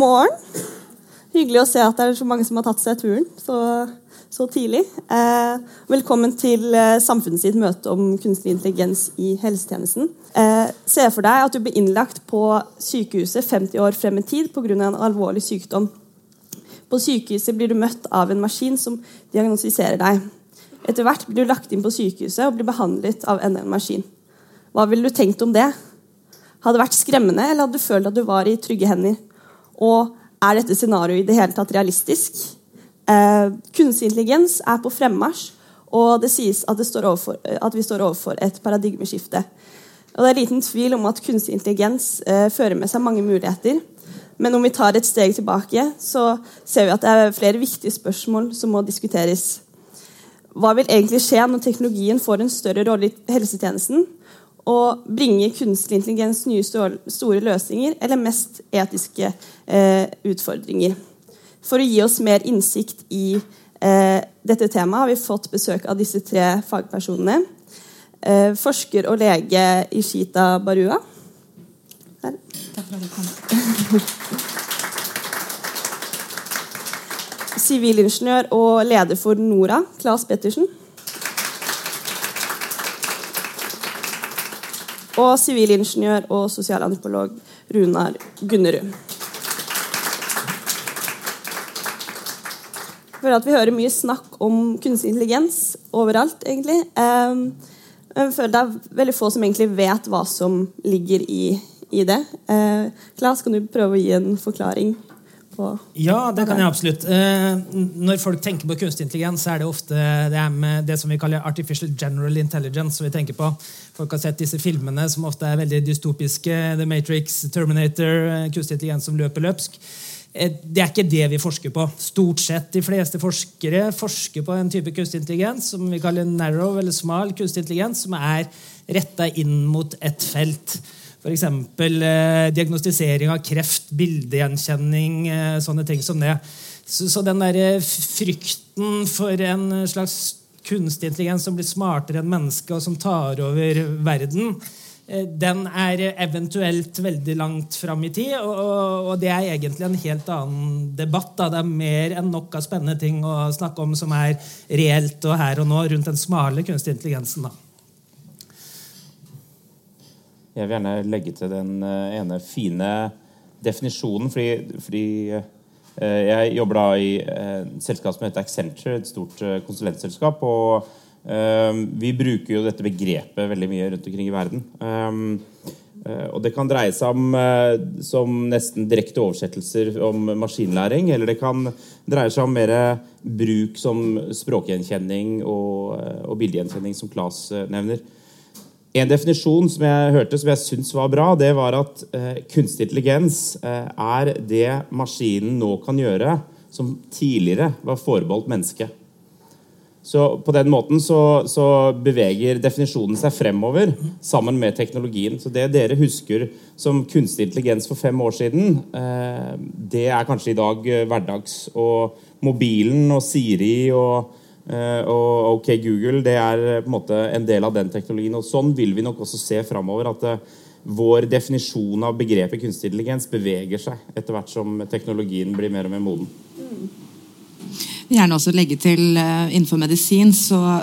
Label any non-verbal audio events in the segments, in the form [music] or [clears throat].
morgen. Hyggelig å se at det er så mange som har tatt seg turen så, så tidlig. Eh, velkommen til eh, Samfunnet sitt møte om kunstig intelligens i helsetjenesten. Eh, se for deg at du blir innlagt på sykehuset 50 år frem i tid pga. en alvorlig sykdom. På sykehuset blir du møtt av en maskin som diagnostiserer deg. Etter hvert blir du lagt inn på sykehuset og blir behandlet av enda en maskin. Hva ville du tenkt om det? Hadde det vært skremmende, eller hadde du følt at du var i trygge hender? Og er dette scenarioet i det hele tatt realistisk? Eh, kunstig intelligens er på fremmarsj, og det sies at, det overfor, at, vi står overfor et paradigmeskifte. Og Det er liten tvil om at kunstig intelligens eh, fører med seg mange muligheter. Men om vi tar et steg tilbake, så ser vi at det er flere viktige spørsmål som må diskuteres. Hva vil egentlig skje når teknologien får en større rolle i helsetjenesten? Og bringer kunstig intelligens nye store løsninger eller mest etiske eh, utfordringer? For å gi oss mer innsikt i eh, dette temaet har vi fått besøk av disse tre fagpersonene. Eh, forsker og lege Ishita Barua. Her. Takk for at du kom. Sivilingeniør og leder for NORA, Claes Pettersen. Og sivilingeniør og sosialantropolog Runar Gunnerud. For at Vi hører mye snakk om kunstig intelligens overalt, egentlig. Ehm, jeg føler det er veldig få som egentlig vet hva som ligger i, i det. Klas, kan du prøve å gi en forklaring? På Ja, det kan jeg absolutt. Eh, når folk tenker på kunstig intelligens, så er det ofte det, med det som vi kaller artificial general intelligence. som vi tenker på. Folk har sett disse filmene som ofte er veldig dystopiske. The Matrix, Terminator, eh, kunstig intelligens som løper løpsk. Eh, det er ikke det vi forsker på. Stort sett De fleste forskere forsker på en type kunstig intelligens som vi kaller narrow eller smal kunstig intelligens, som er retta inn mot et felt. F.eks. Eh, diagnostisering av kreft, bildegjenkjenning, eh, sånne ting som det. Så, så den der eh, frykten for en slags kunstig intelligens som blir smartere enn mennesket, og som tar over verden, eh, den er eventuelt veldig langt fram i tid. Og, og, det er egentlig en helt annen debatt. Da. Det er mer enn nok av spennende ting å snakke om som er reelt og her og nå rundt den smale kunstige intelligensen. da. Jeg vil gjerne legge til den eh, ene fine definisjonen, fordi, fordi eh, jeg jobber da i et selskap som heter Accenture, et stort eh, konsulentselskap. og vi bruker jo dette begrepet veldig mye rundt omkring i verden. Og det kan dreie seg om som nesten direkte oversettelser om maskinlæring, eller det kan dreie seg om mer bruk som språkgjenkjenning og, og bildegjenkjenning, som Claes nevner. En definisjon som jeg hørte som jeg syns var bra, det var at eh, kunstig intelligens eh, er det maskinen nå kan gjøre som tidligere var forbeholdt mennesket. Så på den måten så, så, beveger definisjonen seg fremover sammen med teknologien. Så det dere husker som kunstig intelligens for fem år siden, eh, det er kanskje i dag hverdags. Og mobilen og Siri og og OK Google det er eh, på en måte en del av den teknologien. og Sånn vil vi nok også se framover. At eh, vår definisjon av begrepet kunstig intelligens beveger seg etter hvert som teknologien blir mer og mer moden. Gjerne også legge til innenfor medisin så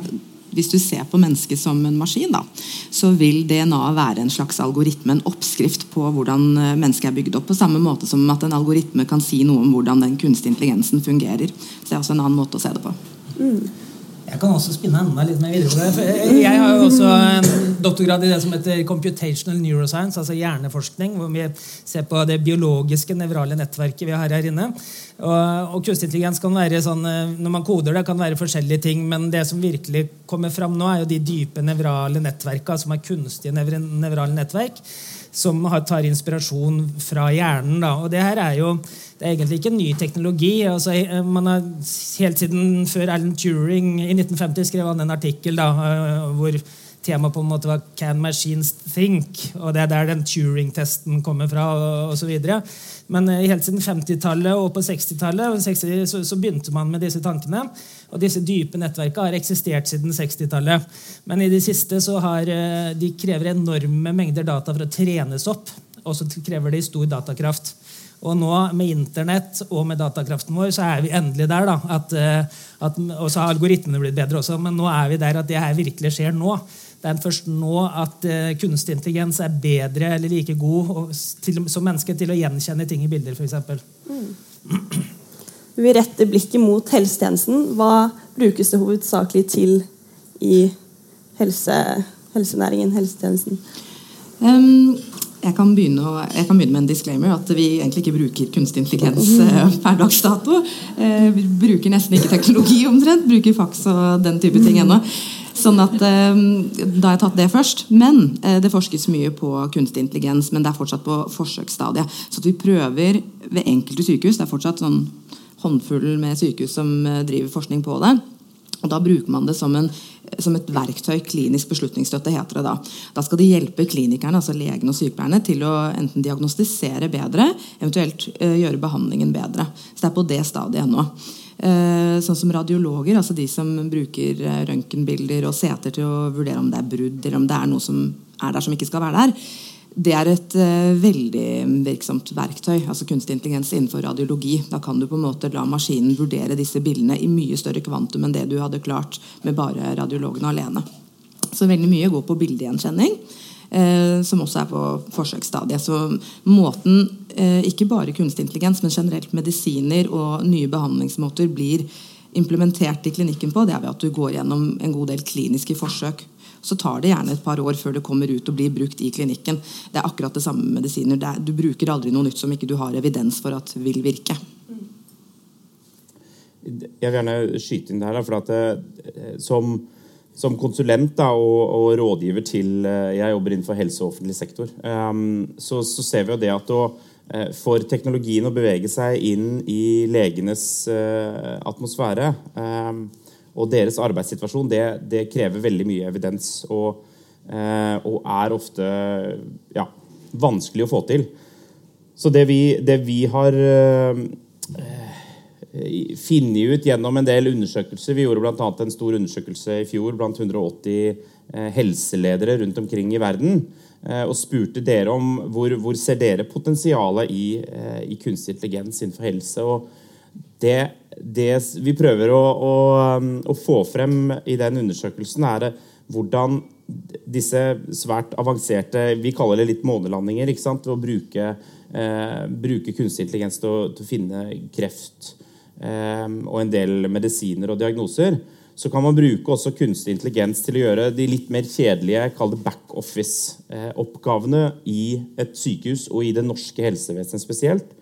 hvis du ser på mennesket som en maskin, da, så vil DNA være en slags algoritme, en oppskrift på hvordan mennesket er bygd opp. På samme måte som at en algoritme kan si noe om hvordan den kunstige intelligensen fungerer. Så det er også en annen måte å se det på. Jeg kan også spinne enda litt mer videre på det. Jeg har jo også en doktorgrad i det som heter computational neuroscience, altså hjerneforskning, hvor vi ser på det biologiske nevrale nettverket vi har her inne. Og, og kunstig intelligens kan være sånn, Når man koder det, kan være forskjellige ting, men det som virkelig kommer fram nå, er jo de dype nevrale nettverka, som er kunstige nevrale nettverk, som tar inspirasjon fra hjernen. Da. Og det her er jo det er egentlig ikke en ny teknologi. Altså, eh, man har Helt siden før Alan Turing i 1950 skrev han en artikkel da, eh, hvor temaet på en måte var 'Can machines think?' og Det er der den Turing-testen kommer fra. og, så videre. Men eh, helt siden 50-tallet og på 60-tallet så, så, begynte man med disse tankene. Og disse dype nettverkene har eksistert siden 60-tallet. Men i det siste så har de krever enorme mengder data for å trenes opp. Og så krever de stor datakraft. Og nå med Internett og med datakraften vår så er vi endelig der. da, at, eh, at, Og så har algoritmene blitt bedre også, men nå er vi der at det her virkelig skjer nå. Det er først nå at uh, kunstig intelligens er bedre eller like god og, til, som menneske til å gjenkjenne ting i bilder, f.eks. Mm. Vi retter blikket mot helsetjenesten. Hva brukes det hovedsakelig til i helse, helsenæringen, helsetjenesten? Um, jeg kan, begynne, jeg kan, begynne, med en disclaimer. At vi egentlig ikke bruker kunstig intelligens uh, per dags dato. Uh, vi bruker nesten ikke teknologi omtrent. Bruker faks og den type ting ennå. Sånn at um, Da har jeg tatt det først. Men det forskes mye på kunstig intelligens, men det er fortsatt på forsøksstadiet. Så vi prøver ved enkelte sykehus. Det er fortsatt sånn håndfull med sykehus som driver forskning på det. Og Da bruker man det som, en, som, et verktøy. Klinisk beslutningsstøtte heter det da. Da skal de hjelpe klinikerne, altså legene og sykepleierne til å enten diagnostisere bedre, eventuelt uh, gjøre behandlingen bedre. Så det er på det stadiet ennå. Uh, sånn som radiologer, altså de som bruker uh, røntgenbilder og seter til å vurdere om det er brudd, eller om det er noe som er der som ikke skal være der det er et uh, veldig virksomt verktøy, altså kunstig intelligens innenfor radiologi. Da kan du på en måte la maskinen vurdere disse bildene i mye større kvantum enn det du hadde klart med bare radiologene alene. Så veldig mye går på bildegjenkjenning, uh, som også er på forsøksstadiet. Så måten uh, ikke bare kunstig intelligens, men generelt medisiner og nye behandlingsmåter blir implementert i klinikken på, det er ved at du går gjennom en god del kliniske forsøk så tar det gjerne et par år før det kommer ut og blir brukt i klinikken. Det er akkurat det samme med medisiner. Er, du bruker aldri noe nytt som ikke du har evidens for at vil virke. Jeg vil gjerne skyte inn det her, for at det, som, som konsulent da, og, og, rådgiver til eh, Jeg jobber innenfor helse og offentlig sektor. Um, så, så, ser vi jo det at å, eh, for teknologien å bevege seg inn i legenes atmosfære um, og deres arbeidssituasjon det, det krever veldig mye evidens og, eh, og er ofte ja, vanskelig å få til. Så det vi, det vi har eh, funnet ut gjennom en del undersøkelser Vi gjorde bl.a. en stor undersøkelse i fjor blant 180 eh, helseledere rundt omkring i verden. Og spurte dere om hvor, hvor ser dere potensialet i, i kunstig intelligens innenfor helse. og det, det vi prøver å, å, um, å, få frem i den undersøkelsen, er hvordan disse svært avanserte Vi kaller det litt månelandinger. ikke sant? Å bruke, eh, bruke kunstig intelligens til å, til å finne kreft eh, og en del medisiner og diagnoser. Så kan man bruke også kunstig intelligens til å gjøre de litt mer kjedelige kall det backoffice-oppgavene eh, i et sykehus og i det norske helsevesenet spesielt.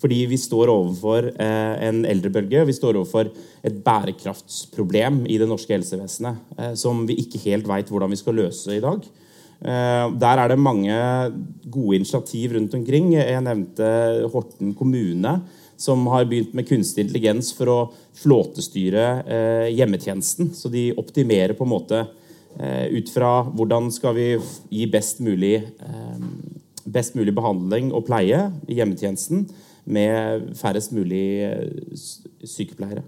Fordi vi står overfor eh, en eldrebølge. Vi står overfor et bærekraftsproblem i det norske helsevesenet eh, som vi ikke helt veit hvordan vi skal løse i dag. Eh, der er det mange gode initiativ rundt omkring. Jeg nevnte Horten kommune, som har begynt med kunstig intelligens for å flåtestyre hjemmetjenesten. Så de optimerer på en måte ut fra hvordan skal vi gi best mulig, best mulig behandling og pleie i hjemmetjenesten med færrest mulig eh, sykepleiere.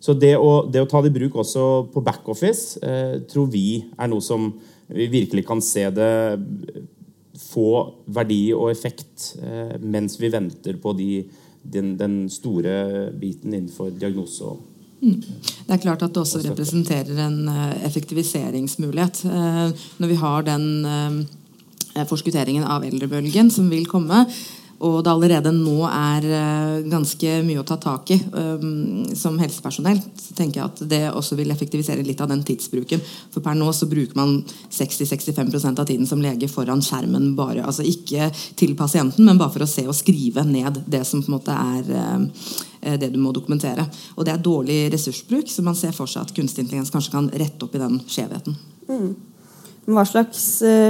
Så det å, det å ta det i bruk også på backoffice eh, tror vi er noe som vi virkelig kan se det få verdi og effekt eh, mens vi venter på de, den, den, store biten innenfor diagnose. og Mm. Det er klart at det også representerer en effektiviseringsmulighet. Når vi har den forskutteringen av eldrebølgen som vil komme, og det allerede nå er eh, ganske mye å ta tak i um, som helsepersonell, så tenker jeg at det også vil effektivisere litt av den tidsbruken. For per nå så bruker man 60-65% av tiden som lege foran skjermen bare. Altså ikke til pasienten, men bare for å se og skrive ned det som på en måte er uh, det du må dokumentere. Og det er dårlig ressursbruk, så man ser for seg at kunstig intelligens kanskje kan rette opp i den skjevheten. Mm. Hva slags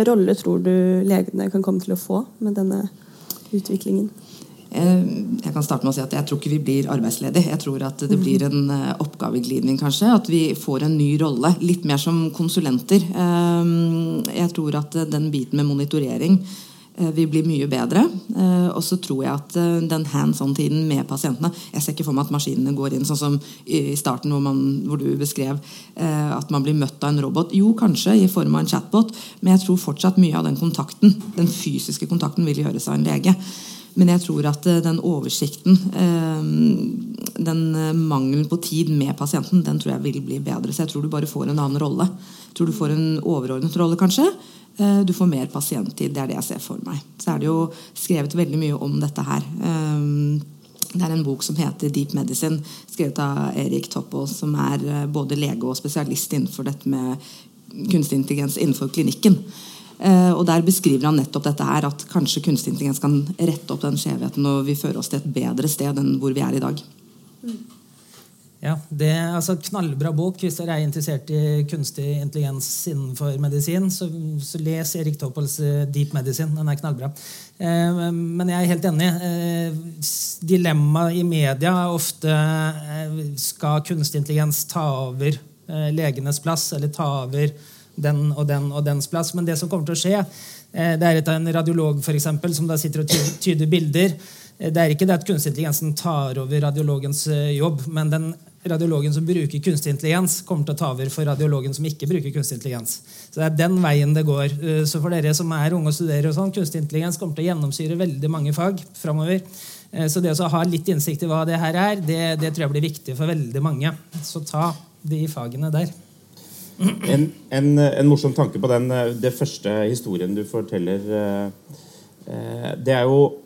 rolle tror du legene kan komme til å få med denne utviklingen? Eh, jeg kan starte med å si at jeg tror ikke vi blir arbeidsledige. Jeg tror at det blir en eh, oppgaveglidning, kanskje. At vi får en ny rolle. Litt mer som konsulenter. Eh, jeg tror at den biten med monitorering vil bli mye bedre. Og så tror jeg at den hands on-tiden med pasientene Jeg ser ikke for meg at maskinene går inn sånn som i starten hvor, man, hvor, du beskrev at man blir møtt av en robot. Jo, kanskje i form av en chatbot, men jeg tror fortsatt mye av den kontakten, den fysiske kontakten vil gjøres av en lege. Men jeg tror at eh, den oversikten, eh, den eh, mangelen på tid med pasienten, den tror jeg vil bli bedre. Så jeg tror du bare får en annen rolle. Jeg tror du får en overordnet rolle, kanskje. Du får mer pasienttid. Det er det jeg ser for meg. Så er det jo skrevet veldig mye om dette her. Det er en bok som heter Deep Medicine, skrevet av Erik Toppo, som er både lege og spesialist innenfor dette med kunstig intelligens innenfor klinikken. Eh, og Der beskriver han nettopp dette her, at kanskje kunstig intelligens kan rette opp den skjevheten og vi fører oss til et bedre sted enn hvor vi er i dag. Ja, det er altså Knallbra bok hvis dere er interessert i kunstig intelligens innenfor medisin. Så, så les Erik Toppels eh, Deep Medicine. Den er knallbra. Eh, men jeg er helt enig. Eh, Dilemmaet i media er ofte eh, skal kunstig intelligens ta over eh, legenes plass, eller ta over den og den og dens plass. Men det som kommer til å skje, eh, det er et av en radiolog for eksempel, som da sitter og tyder bilder. Eh, det er ikke det at kunstig intelligensen tar over radiologens jobb, men den radiologen som bruker kunstig intelligens, kommer til å ta over for radiologen som ikke bruker kunstig intelligens. Så det er den veien det går. Så for dere som er unge og studerer, og sånn, kunstig intelligens kommer til å gjennomsyre veldig mange fag framover. Så det å ha litt innsikt i hva det her er, det, det tror jeg blir viktig for veldig mange. Så ta de fagene der. En, en, en, morsom tanke på den eh, det første historien du forteller, eh, eh, det er jo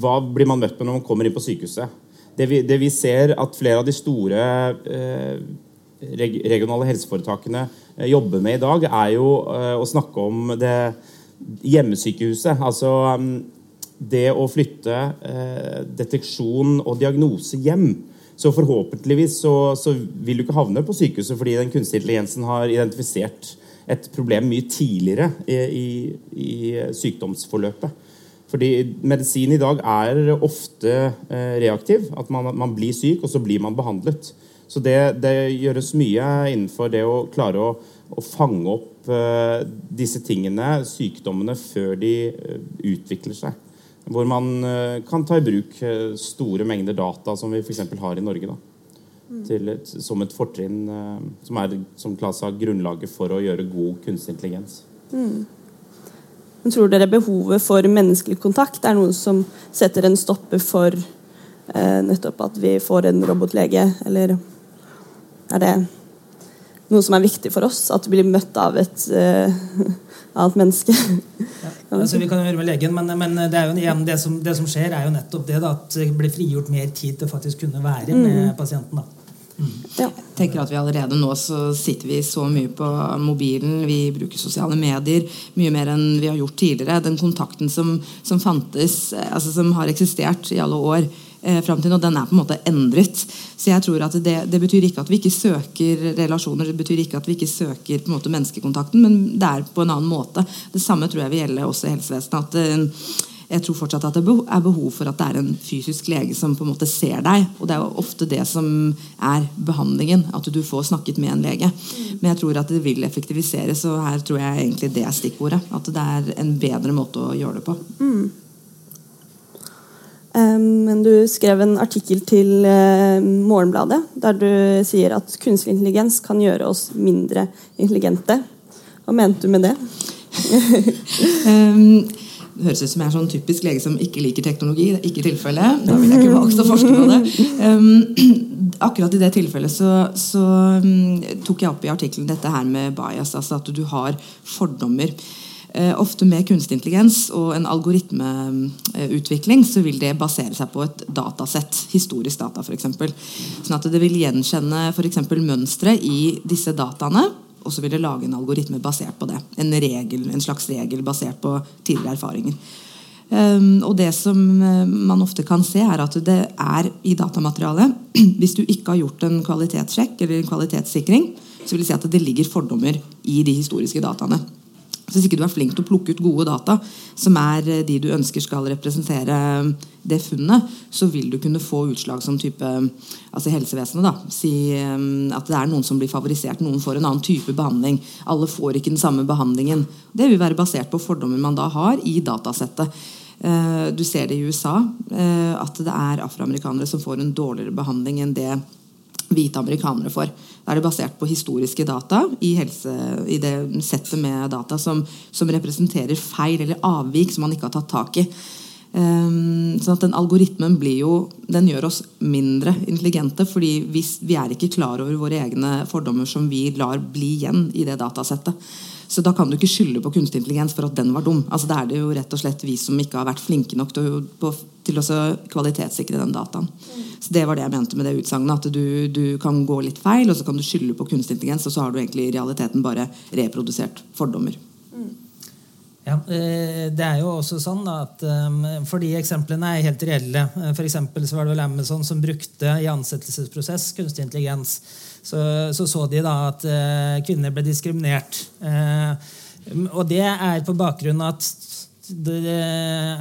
Hva blir man møtt med når man kommer inn på sykehuset? Det vi, det vi ser at flere av de store regionale helseforetakene jobber med i dag, er jo å snakke om det hjemmesykehuset. Altså mm, det å flytte deteksjon og diagnose hjem. Så forhåpentligvis så, så, vil du ikke havne på sykehuset fordi den kunstige intelligensen har identifisert et problem mye tidligere i, i, i sykdomsforløpet. Fordi medisin i dag er ofte eh, reaktiv. At man, man, blir syk, og så blir man behandlet. Så det, det gjøres mye innenfor det å klare å, å fange opp eh, disse tingene, sykdommene, før de eh, utvikler seg. Hvor man kan ta i bruk store mengder data som vi f.eks. har i Norge. Da, et, som et fortrinn som er som sa, grunnlaget for å gjøre god kunstig intelligens. Mm. Men tror dere behovet for menneskelig kontakt er noe som setter en stopper for eh, nettopp at vi får en robotlege, eller er det noe som er viktig for oss? At vi blir møtt av et eh, annet menneske? Ja. [laughs] Altså, vi kan jo høre med legen, men, men det, jo, igjen, det, som, det, som, skjer, er jo nettopp det da, at det blir frigjort mer tid til å faktisk kunne være med mm. pasienten. da. Ja. Jeg tenker at vi Allerede nå så sitter vi så mye på mobilen, vi bruker sosiale medier mye mer enn vi har gjort tidligere. Den kontakten som, som fantes, altså som har eksistert i alle år, eh, fram til nå, den er på en måte endret. Så jeg tror at det, det, betyr ikke at vi ikke søker relasjoner, det betyr ikke at vi ikke søker på en måte menneskekontakten, men det er på en annen måte. Det samme tror jeg vil gjelde også i helsevesenet. at eh, jeg tror fortsatt at det er behov for at det er en fysisk lege som på en måte ser deg. Og det er jo ofte det som er behandlingen, at du får snakket med en lege. Men jeg tror at det vil effektiviseres, og her tror jeg egentlig det er stikkordet. At det er en bedre måte å gjøre det på. Mm. Men du skrev en artikkel til eh, Morgenbladet der du sier at kunstig intelligens kan gjøre oss mindre intelligente. Hva mente du med det? [laughs] um, det høres ut som jeg er sånn typisk lege som ikke liker teknologi. Det er ikke tilfellet. Da ville jeg ikke valgt å forske på det. [laughs] Um, akkurat i det tilfellet så, så um, tok jeg opp i artikkelen dette her med bias. altså At du har fordommer. Uh, ofte med kunstig intelligens og en algoritmeutvikling så vil det basere seg på et datasett. Historisk data, f.eks. Sånn at det vil gjenkjenne for mønstre i disse dataene. Og så vil det lage en algoritme basert på det. En, regel, en slags regel basert på tidligere erfaringer. Um, og det som uh, man ofte kan se, er at det er i datamaterialet [clears throat] Hvis du ikke har gjort en kvalitetssjekk eller en kvalitetssikring, så vil det si at det ligger fordommer i de historiske dataene. Så hvis ikke du er flink til å plukke ut gode data, som er eh, de du ønsker skal representere eh, det funnet, så vil du kunne få utslag som type altså helsevesenet. da, Si eh, at det er noen som blir favorisert, noen får en annen type behandling. Alle får ikke den samme behandlingen. Det vil være basert på fordommer man da har i datasettet. Du ser det i USA, at det er afroamerikanere som får en dårligere behandling enn det hvite amerikanere får. Er det basert på historiske data i, helse, i det settet med data som, som, representerer feil eller avvik som man ikke har tatt tak i. Um, sånn at den algoritmen blir jo, den gjør oss mindre intelligente, fordi vi, vi er ikke klar over våre egne fordommer som vi lar bli igjen i det datasettet. Så da kan du ikke skylde på kunstig intelligens for at den var dum. Altså Da er det jo rett og slett vi som ikke har vært flinke nok til, å, til å kvalitetssikre den dataen. Så Det var det jeg mente med det utsagnet. At du, du, kan gå litt feil, og så kan du skylde på kunstig intelligens, og så har du egentlig i realiteten bare reprodusert fordommer. Ja, eh, Det er jo også sånn at um, For de eksemplene er helt reelle. Eh, for så var det vel Amazon som brukte i ansettelsesprosess kunstig intelligens. Så så, så de da at uh, kvinner ble diskriminert. Uh, og det er på bakgrunn av at det,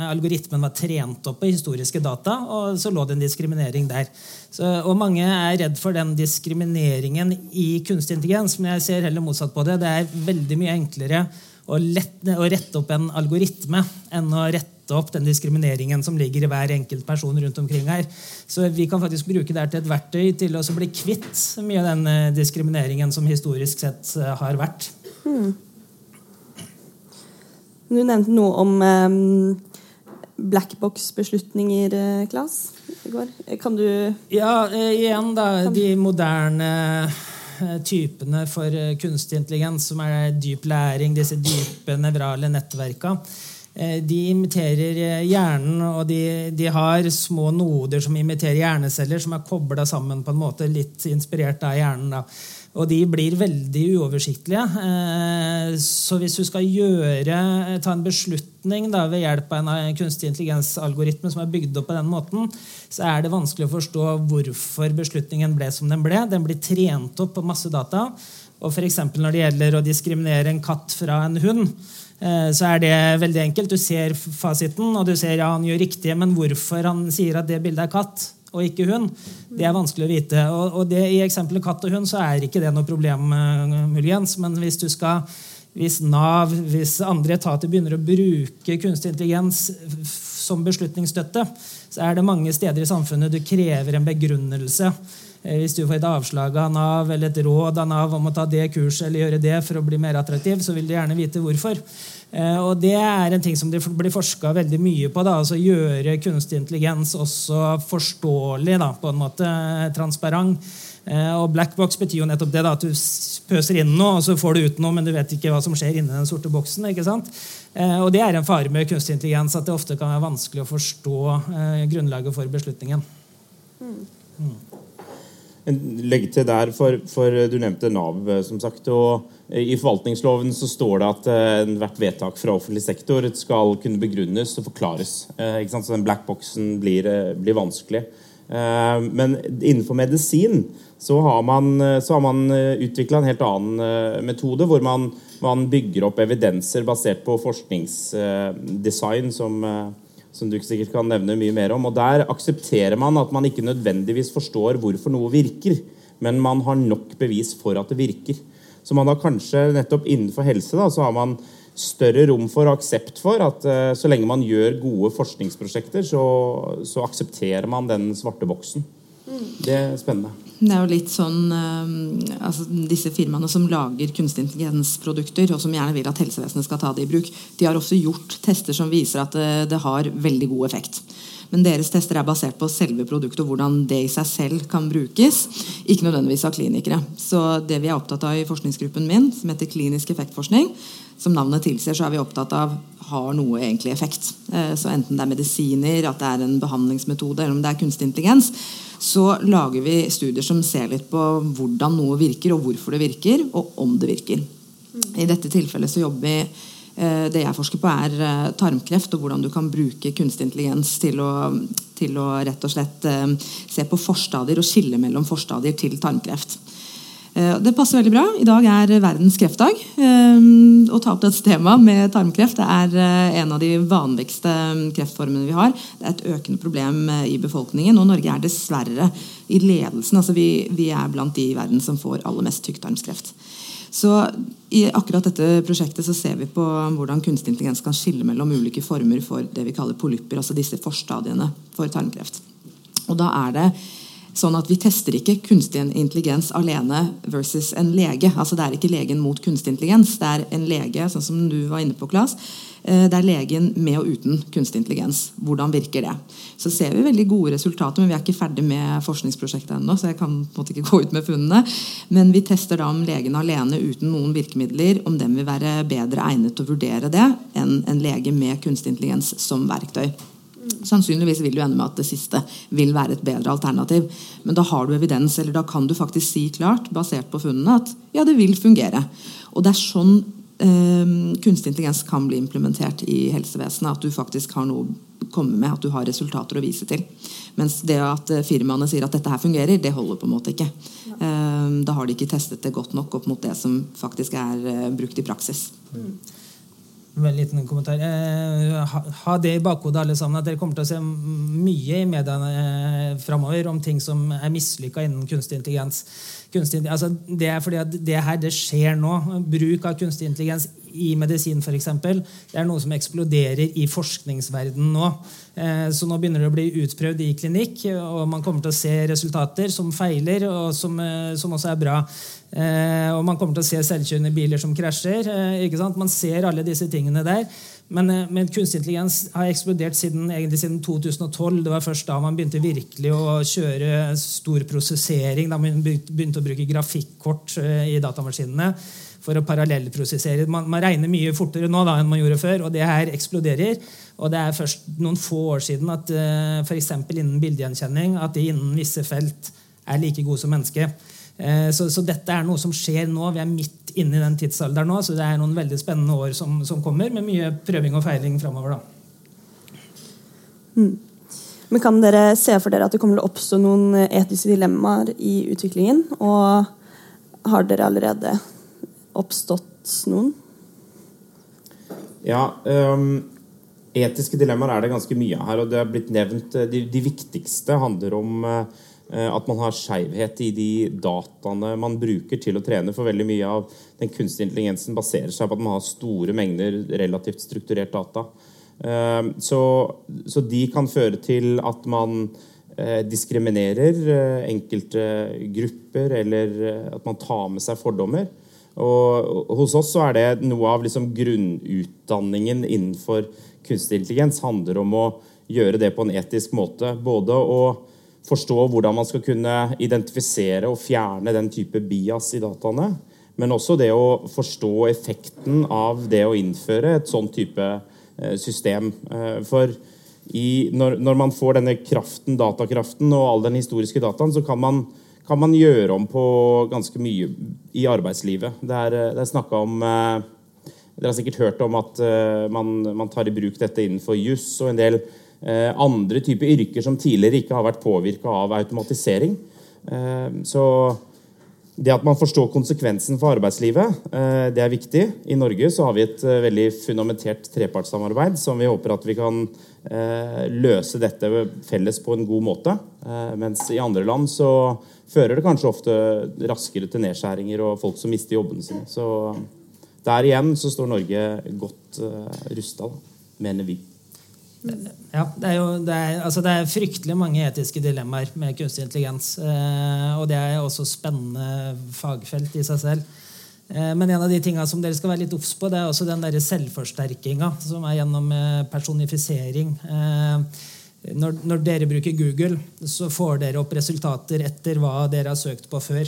algoritmen var trent opp på historiske data, og så lå det en diskriminering der. Så, og mange er redd for den diskrimineringen i kunstig intelligens, men jeg ser heller motsatt på det. Det er veldig mye enklere å, lette, å rette opp en algoritme enn å rette opp den diskrimineringen som ligger i hver enkelt person rundt omkring her. Så vi kan faktisk bruke det til et verktøy til å bli kvitt mye av den eh, diskrimineringen som historisk sett eh, har vært. Hmm. Du nevnte noe om um, blackbox-beslutninger, Klas, i går. Kan du Ja, igjen, da. De moderne Eh, typene for eh, kunstig intelligens, som er dyp læring, disse dype nevrale nettverka, eh, de imiterer hjernen, og de, de, har små noder som imiterer hjerneceller, som er kobla sammen på en måte litt inspirert av hjernen. Da. Og de blir veldig uoversiktlige. Eh, så hvis du skal gjøre, ta en beslutning da, ved hjelp av en kunstig intelligens-algoritme som er bygd opp på den måten, så er det vanskelig å forstå hvorfor beslutningen ble som den ble. Den blir trent opp på masse data. Og f.eks. når det gjelder å diskriminere en katt fra en hund, eh, så er det veldig enkelt. Du ser fasiten, og du ser ja, han gjør riktig, men hvorfor han sier at det bildet er katt, og ikke hund, det er vanskelig å vite. Og, og det, I eksempelet katt og hund så er ikke det noe problem, uh, muligens. Men hvis skal hvis Nav, hvis andre etater begynner å bruke kunstig intelligens som beslutningsstøtte, så er det mange steder i samfunnet du krever en begrunnelse. Eh, hvis du får et avslag av Nav eller et råd av Nav om å ta det kurset eller gjøre det for å bli mer attraktiv, så vil du gjerne vite hvorfor. Eh, og Det er en ting som det blir forska veldig mye på. Da, altså Gjøre kunstig intelligens også forståelig, da, på en måte transparent. Eh, og black box betyr jo nettopp det, da, at du pøser inn noe, og så får du ut noe, men du vet ikke hva som skjer inni den sorte boksen. ikke sant? Og det er en fare med kunstig intelligens, at det ofte kan være vanskelig å forstå grunnlaget for beslutningen. Mm. Legge til der, for, for, du nevnte Nav, som sagt. og I forvaltningsloven så står det at uh, hvert vedtak fra offentlig sektor skal kunne begrunnes og forklares. Ikke sant? Så den blackboxen blir, blir vanskelig. men innenfor medisin så har man, så man utvikla en helt annen metode, hvor man, man, bygger opp evidenser basert på forskningsdesign som som du sikkert kan nevne mye mer om. og Der aksepterer man at man ikke nødvendigvis forstår hvorfor noe virker, men man har nok bevis for at det virker. Så man har kanskje nettopp innenfor helse da, så har man større rom for og aksept for at uh, så lenge man gjør gode forskningsprosjekter, så, så aksepterer man den svarte boksen. Det er spennende. Det er jo litt sånn uh, altså Disse firmaene som lager kunstig intelligensprodukter, og som gjerne vil at helsevesenet skal ta det i bruk, de har også gjort tester som viser at det, det har veldig god effekt. Men deres tester er basert på selve produktet og hvordan det i seg selv kan brukes. Ikke nødvendigvis av klinikere. Så det vi er opptatt av i forskningsgruppen min, som heter klinisk effektforskning, som navnet tilsier, så er vi opptatt av har noe egentlig effekt. Eh, så enten det er medisiner, at det er en behandlingsmetode, eller om det er kunstig intelligens, så lager vi studier som ser litt på hvordan noe virker, og hvorfor det virker, og om det virker. I dette tilfellet så jobber vi Det jeg forsker på, er eh, tarmkreft, og hvordan du kan bruke kunstig intelligens til å, til å rett og slett se på forstadier og skille mellom forstadier til tarmkreft. Eh, det passer veldig bra. I dag er verdens kreftdag. Eh, å ta opp dette temaet med tarmkreft det er eh, en av de vanligste kreftformene vi har. Det er et økende problem i befolkningen, og Norge er dessverre i ledelsen. altså Vi, vi er blant de i verden som får aller mest tykktarmskreft. Så I akkurat dette prosjektet så ser vi på hvordan kunstig intelligens kan skille mellom ulike former for det vi kaller polypper, altså disse forstadiene for tarmkreft. Og da er det Sånn at Vi tester ikke kunstig intelligens alene versus en lege. Altså Det er ikke legen mot kunstig intelligens. Det er en lege, sånn som du var inne på, Klas. Eh, det er legen med og uten kunstig intelligens. Hvordan virker det? Så ser vi veldig gode resultater, men vi er ikke ferdig med forskningsprosjektet ennå. så jeg kan på en måte ikke gå ut med funnene. Men vi tester da om legen alene uten noen virkemidler om den vil være bedre egnet til å vurdere det enn en lege med kunstig intelligens som verktøy. Sannsynligvis vil du ende med at det siste vil være et bedre alternativ. Men da har du evidens, eller da kan du faktisk si klart, basert på funnene, at ja, det vil fungere. Og det er sånn kunstig intelligens kan bli implementert i helsevesenet. At du faktisk har noe å komme med, at du har resultater å vise til. Mens det at eh, firmaene sier at dette her fungerer, det holder på en måte ikke. Eh, da har de ikke testet det godt nok opp mot det som faktisk er eh, brukt i praksis. Mm en liten kommentar. Eh, ha, det i bakhodet, alle sammen, at dere kommer til å se mye i mediene framover om ting som er mislykka innen kunstig intelligens. Kunstig, altså, det er fordi at det her det skjer nå. Bruk av kunstig intelligens i medisin f.eks. Det er noe som eksploderer i forskningsverdenen nå. Eh, så nå begynner det å bli utprøvd i klinikk, og man kommer til å se resultater som feiler, og som, eh, som også er bra. Eh, og man kommer til å se selvkjørende biler som krasjer. Man ser alle disse tingene der. Men, men, kunstig intelligens har eksplodert siden, siden 2012. Det var først da man begynte virkelig å kjøre stor prosessering. Da man begynte å bruke grafikkort i datamaskinene for å parallellprosessere. Man, man, regner mye fortere nå da, enn man gjorde før, og det her eksploderer. Og det er først noen få år siden at eh, f.eks. innen bildegjenkjenning at de innen visse felt er like gode som menneske. Uh, så, så, dette er noe som skjer nå. Vi er midt inne i den tidsalderen nå, så det er noen veldig spennende år som, som kommer, med mye prøving og feiling framover. Mm. Men kan dere se for dere at det kommer til å oppstå noen etiske dilemmaer i utviklingen? Og har dere allerede oppstått noen? Ja, um, etiske dilemmaer er det ganske mye her. og det er blitt nevnt, eh, De, de viktigste handler om uh, at man har skeivhet i de dataene man bruker til å trene. For veldig mye av den kunstige intelligensen baserer seg på at man har store mengder relativt strukturert data. Uh, så, så, de kan føre til at man uh, diskriminerer enkelte grupper, eller at man tar med seg fordommer. Og hos oss så er det noe av liksom grunnutdanningen innenfor kunstig intelligens handler om å gjøre det på en etisk måte. Både å forstå hvordan man skal kunne identifisere og fjerne den type bias i dataene, men også det å forstå effekten av det å innføre et sånn type eh, system. Eh, for i, når, når, man får denne kraften, datakraften og all den historiske dataen, så kan man kan man gjøre om på ganske mye i arbeidslivet. Det er, eh, det er snakka om Dere har sikkert hørt om at man, man tar i bruk dette innenfor juss og en del andre typer yrker som tidligere ikke har vært påvirka av automatisering. Så det at man forstår konsekvensen for arbeidslivet, det er viktig. I Norge så har vi et veldig fundamentert trepartssamarbeid som vi håper at vi kan løse dette felles på en god måte. Mens i andre land så fører det kanskje ofte raskere til nedskjæringer og folk som mister jobbene sine. Så der igjen så står Norge godt eh, rusta, mener vi. Ja, det er jo det er, altså det er fryktelig mange etiske dilemmaer med kunstig intelligens. Eh, og det er også spennende fagfelt i seg selv. Eh, men en av de tingene som dere skal være litt obs på, det er også den der selvforsterkinga som er gjennom eh, personifisering. Eh, når, når, dere bruker Google, så får dere opp resultater etter hva dere har søkt på før.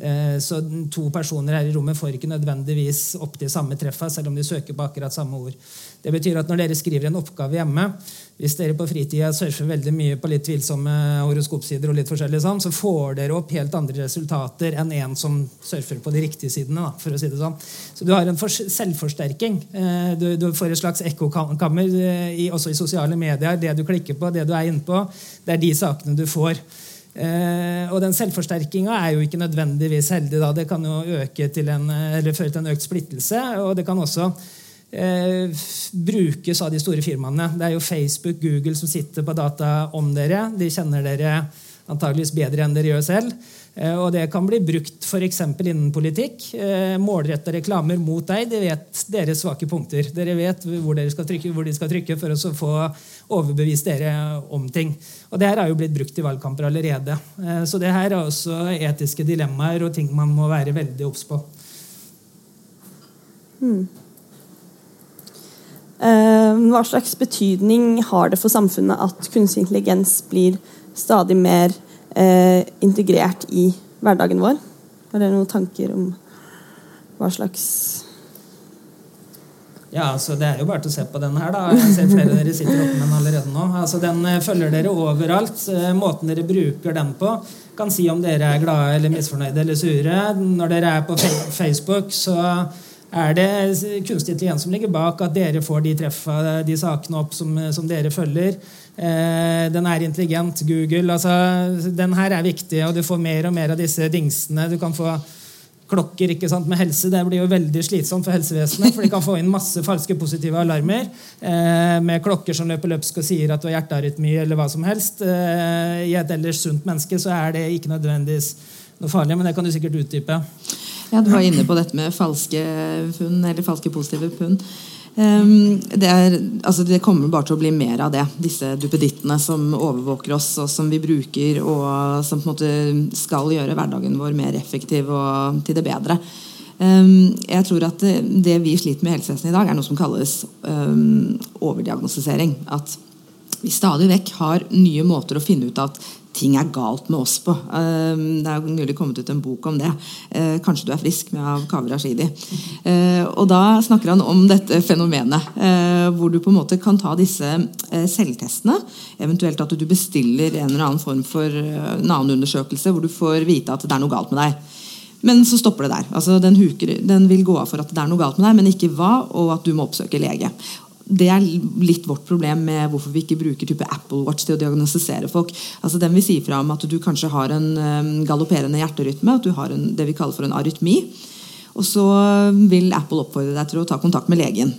Eh, så to personer her i rommet får ikke nødvendigvis opp de samme treffa, selv om de søker på akkurat samme ord. Det betyr at når dere skriver en oppgave hjemme, hvis dere på fritida surfer veldig mye på litt tvilsomme horoskopsider, og litt forskjellig sånn, så får dere opp helt andre resultater enn en som surfer på de riktige sidene. For å si det sånn. Så du har en selvforsterking. Eh, du, du får et slags ekkokammer eh, også i sosiale medier. Det du klikker på, det du er inne på, det er de sakene du får. Eh, og den selvforsterkinga er jo ikke nødvendigvis heldig. Da. Det kan jo øke til en, eller føre til en økt splittelse. Og det kan også eh, brukes av de store firmaene. Det er jo Facebook, Google som sitter på data om dere. De kjenner dere antageligvis bedre enn dere gjør selv. Eh, og det kan bli brukt f.eks. innen politikk. Eh, Målretta reklamer mot deg. De vet deres svake punkter. Dere vet hvor, dere skal trykke, hvor de skal trykke for å få overbevist dere om ting. Og det her har jo blitt brukt i valgkamper allerede. Eh, så det her er også etiske dilemmaer og ting man må være veldig obs på. Hmm. Hva slags betydning har det for samfunnet at kunstig intelligens blir stadig mer eh, integrert i hverdagen vår. Har dere noen tanker om hva slags ja, altså Det er jo bare til å se på den her. da. Jeg ser flere av dere sitter oppe med den allerede nå. Altså Den eh, følger dere overalt. Eh, måten dere bruker den på, kan si om dere er glade eller misfornøyde eller sure. Når dere er på Facebook, så er det kunstig intelligens som ligger bak at dere får de treffa, de sakene opp som, som dere følger. Eh, den er intelligent. Google. altså Den her er viktig, og du får mer og mer av disse dingsene. Du kan få klokker ikke sant, med helse. Det blir jo veldig slitsomt for helsevesenet. For de kan få inn masse falske positive alarmer eh, med klokker som løper løpsk og sier at du har hjertearytmi eller hva som helst. Eh, I et ellers sunt menneske så er det ikke nødvendigvis noe farlig, men det kan du sikkert utdype. Ja, Du var inne på dette med falske funn, eller falske positive funn. Um, det, er, altså det, kommer bare til å bli mer av det. Disse duppedittene som overvåker oss, og som vi bruker, og som på en måte skal gjøre hverdagen vår mer effektiv og til det bedre. Um, jeg tror at det, vi sliter med i helsevesenet i dag, er noe som kalles um, overdiagnostisering. At vi stadig vekk har nye måter å finne ut at ting er galt med oss på. Ehm, det er nylig kommet ut en bok om det. Eh, 'Kanskje du er frisk' med av Kaveh Rashidi. Eh, og da snakker han om dette fenomenet, eh, hvor du på en måte kan ta disse selvtestene. Eventuelt at du bestiller en eller annen form for navneundersøkelse hvor du får vite at det er noe galt med deg. Men så stopper det der. Altså, den, huker, den, vil gå av for at det er noe galt med deg, men ikke hva, og at du må oppsøke lege det er litt vårt problem med hvorfor vi ikke bruker type Apple Watch til å diagnostisere folk. Altså Den vil si fra om at du kanskje har en um, galopperende hjerterytme, at du har en, det vi kaller for en arytmi. Og så vil Apple oppfordre deg til å ta kontakt med legen.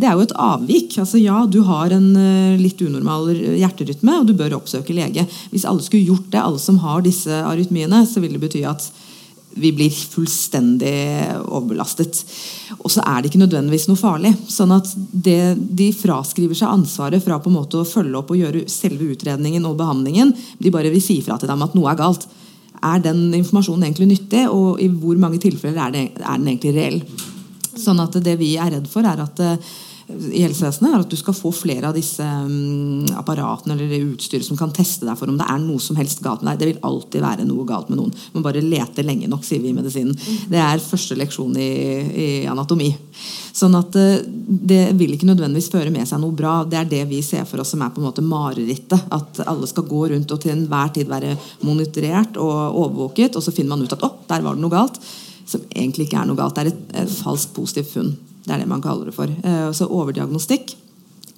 Det er jo et avvik. altså Ja, du har en uh, litt unormal hjerterytme, og du bør oppsøke lege. Hvis alle skulle gjort det, alle som har disse arytmiene, så ville det bety at vi blir fullstendig overbelastet. Og så er det ikke nødvendigvis noe farlig. sånn at det, De fraskriver seg ansvaret fra på en måte å følge opp og gjøre selve utredningen og behandlingen. De bare vil si fra til dem at noe er galt. Er den informasjonen egentlig nyttig, og i hvor mange tilfeller er, det, er den egentlig reell? Sånn at Det vi er redd for, er at eh, i helsevesenet, er at du skal få flere av disse um, apparatene eller utstyret som kan teste deg for om det er noe som helst galt med deg. Det vil alltid være noe galt med noen. Man bare leter lenge nok, sier vi i medisinen. Det er første leksjon i, i anatomi. Sånn at uh, det vil ikke nødvendigvis føre med seg noe bra. Det er det vi ser for oss som er på en måte marerittet. At alle skal gå rundt og til enhver tid være monitorert og overvåket, og så finner man ut at å, der var det noe galt. Som egentlig ikke er noe galt. Det er et, et falskt positivt funn. Det er det man kaller det for. Eh, så overdiagnostikk,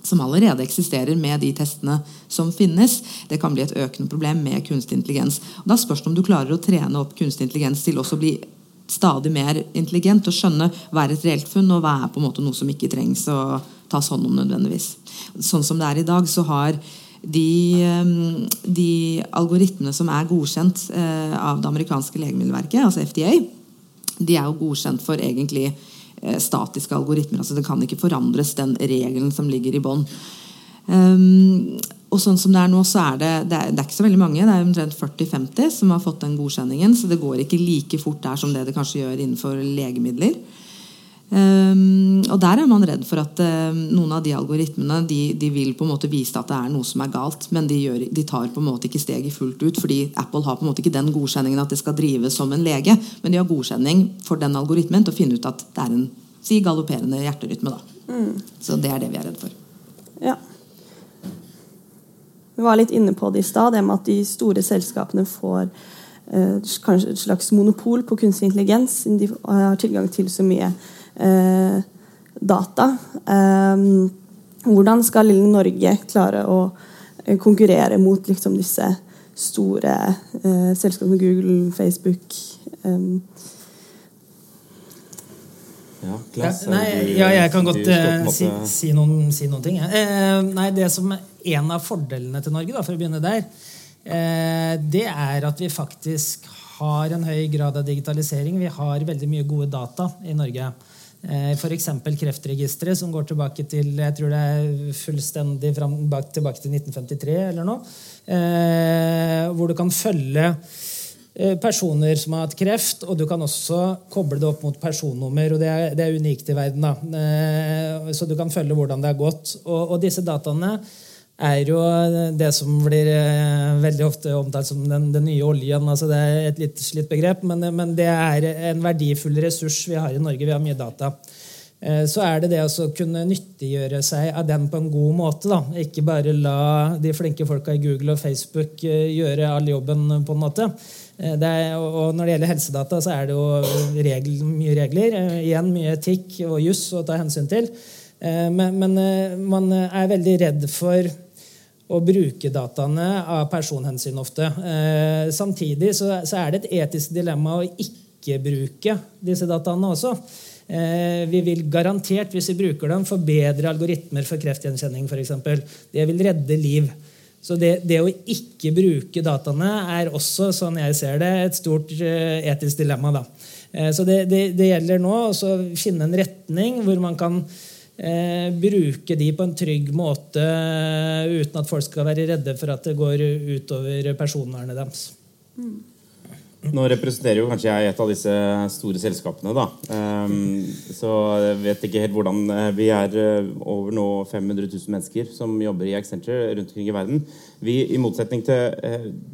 som allerede eksisterer med de testene som finnes, det kan bli et økende problem med kunstig intelligens. Og da spørs det om du klarer å trene opp kunstig intelligens til også å bli stadig mer intelligent og skjønne hva er et reelt funn, og hva er på en måte noe som ikke trengs å tas hånd om nødvendigvis. Sånn som det er i dag, så har de, eh, de algoritmene som er godkjent eh, av det amerikanske legemiddelverket, altså FDA, de er jo godkjent for egentlig statiske algoritmer. altså Det kan ikke forandres, den regelen som ligger i bånn. Um, og sånn som Det er nå, så er det, det er, det er ikke så veldig mange. Det er omtrent 40-50 som har fått den godkjenningen. Så det går ikke like fort der som det det kanskje gjør innenfor legemidler. Um, og der er man redd for at uh, noen av de algoritmene de, de, vil på en måte vise at det er noe som er galt, men de, gjør, de, tar på en måte ikke steget fullt ut. Fordi Apple har på en måte ikke den godkjenningen at det skal drives som en lege, men de har godkjenning for den algoritmen til å finne ut at det er en si galopperende hjerterytme. Mm. Så det er det vi er redd for. Ja. Vi var litt inne på det i stad, det med at de store selskapene får eh, kanskje et slags monopol på kunstig intelligens. De har tilgang til så mye data. Um, hvordan skal lille Norge klare å eh, konkurrere mot liksom, disse store eh, selskapene Google, Facebook um. ja, klasse, ja, nei, ja, jeg kan godt uh, si, si, noen, si, noen, ting. Eh, nei, det som er En av fordelene til Norge, da, for å begynne der, det er at vi faktisk har en høy grad av digitalisering. Vi har veldig mye gode data i Norge. F.eks. Kreftregisteret, som går tilbake til jeg tror det er fullstendig fram, tilbake til 1953 eller noe. hvor du kan følge Eh, personer som har hatt kreft, og du kan også koble det opp mot personnummer. og Det er, det er unikt i verden. da. Eh, så du kan følge hvordan det har gått. Og, og, disse dataene er jo det som blir eh, veldig ofte omtalt som den, den nye oljen. altså Det er et litt slitt begrep, men, men, det er en verdifull ressurs vi har i Norge. Vi har mye data. Så er det det å kunne nyttiggjøre seg av den på en god måte. da. Ikke bare la de flinke folka i Google og Facebook gjøre all jobben. på en måte. Eh, er, og når det gjelder helsedata, så er det jo regel, mye regler. Eh, igjen mye etikk og juss å ta hensyn til. Eh, men, men, man er veldig redd for å bruke dataene av personhensyn ofte. Samtidig så, så er det et etisk dilemma å ikke bruke disse dataene også. Vi vil garantert, hvis vi bruker dem, forbedre algoritmer for kreftgjenkjenning f.eks. Det vil redde liv. Så det, det, å ikke bruke dataene er også, sånn jeg ser det, et stort etisk dilemma. Da. Så det, det, det, gjelder nå å finne en retning hvor man kan uh, bruke de på en trygg måte uten at folk skal være redde for at det går utover personvernet deres. Nå representerer jo kanskje jeg et av disse store selskapene. da. Um, så jeg vet ikke helt hvordan eh, Vi er eh, over nå 500 000 mennesker som jobber i Accenture rundt omkring i verden. Vi, I motsetning til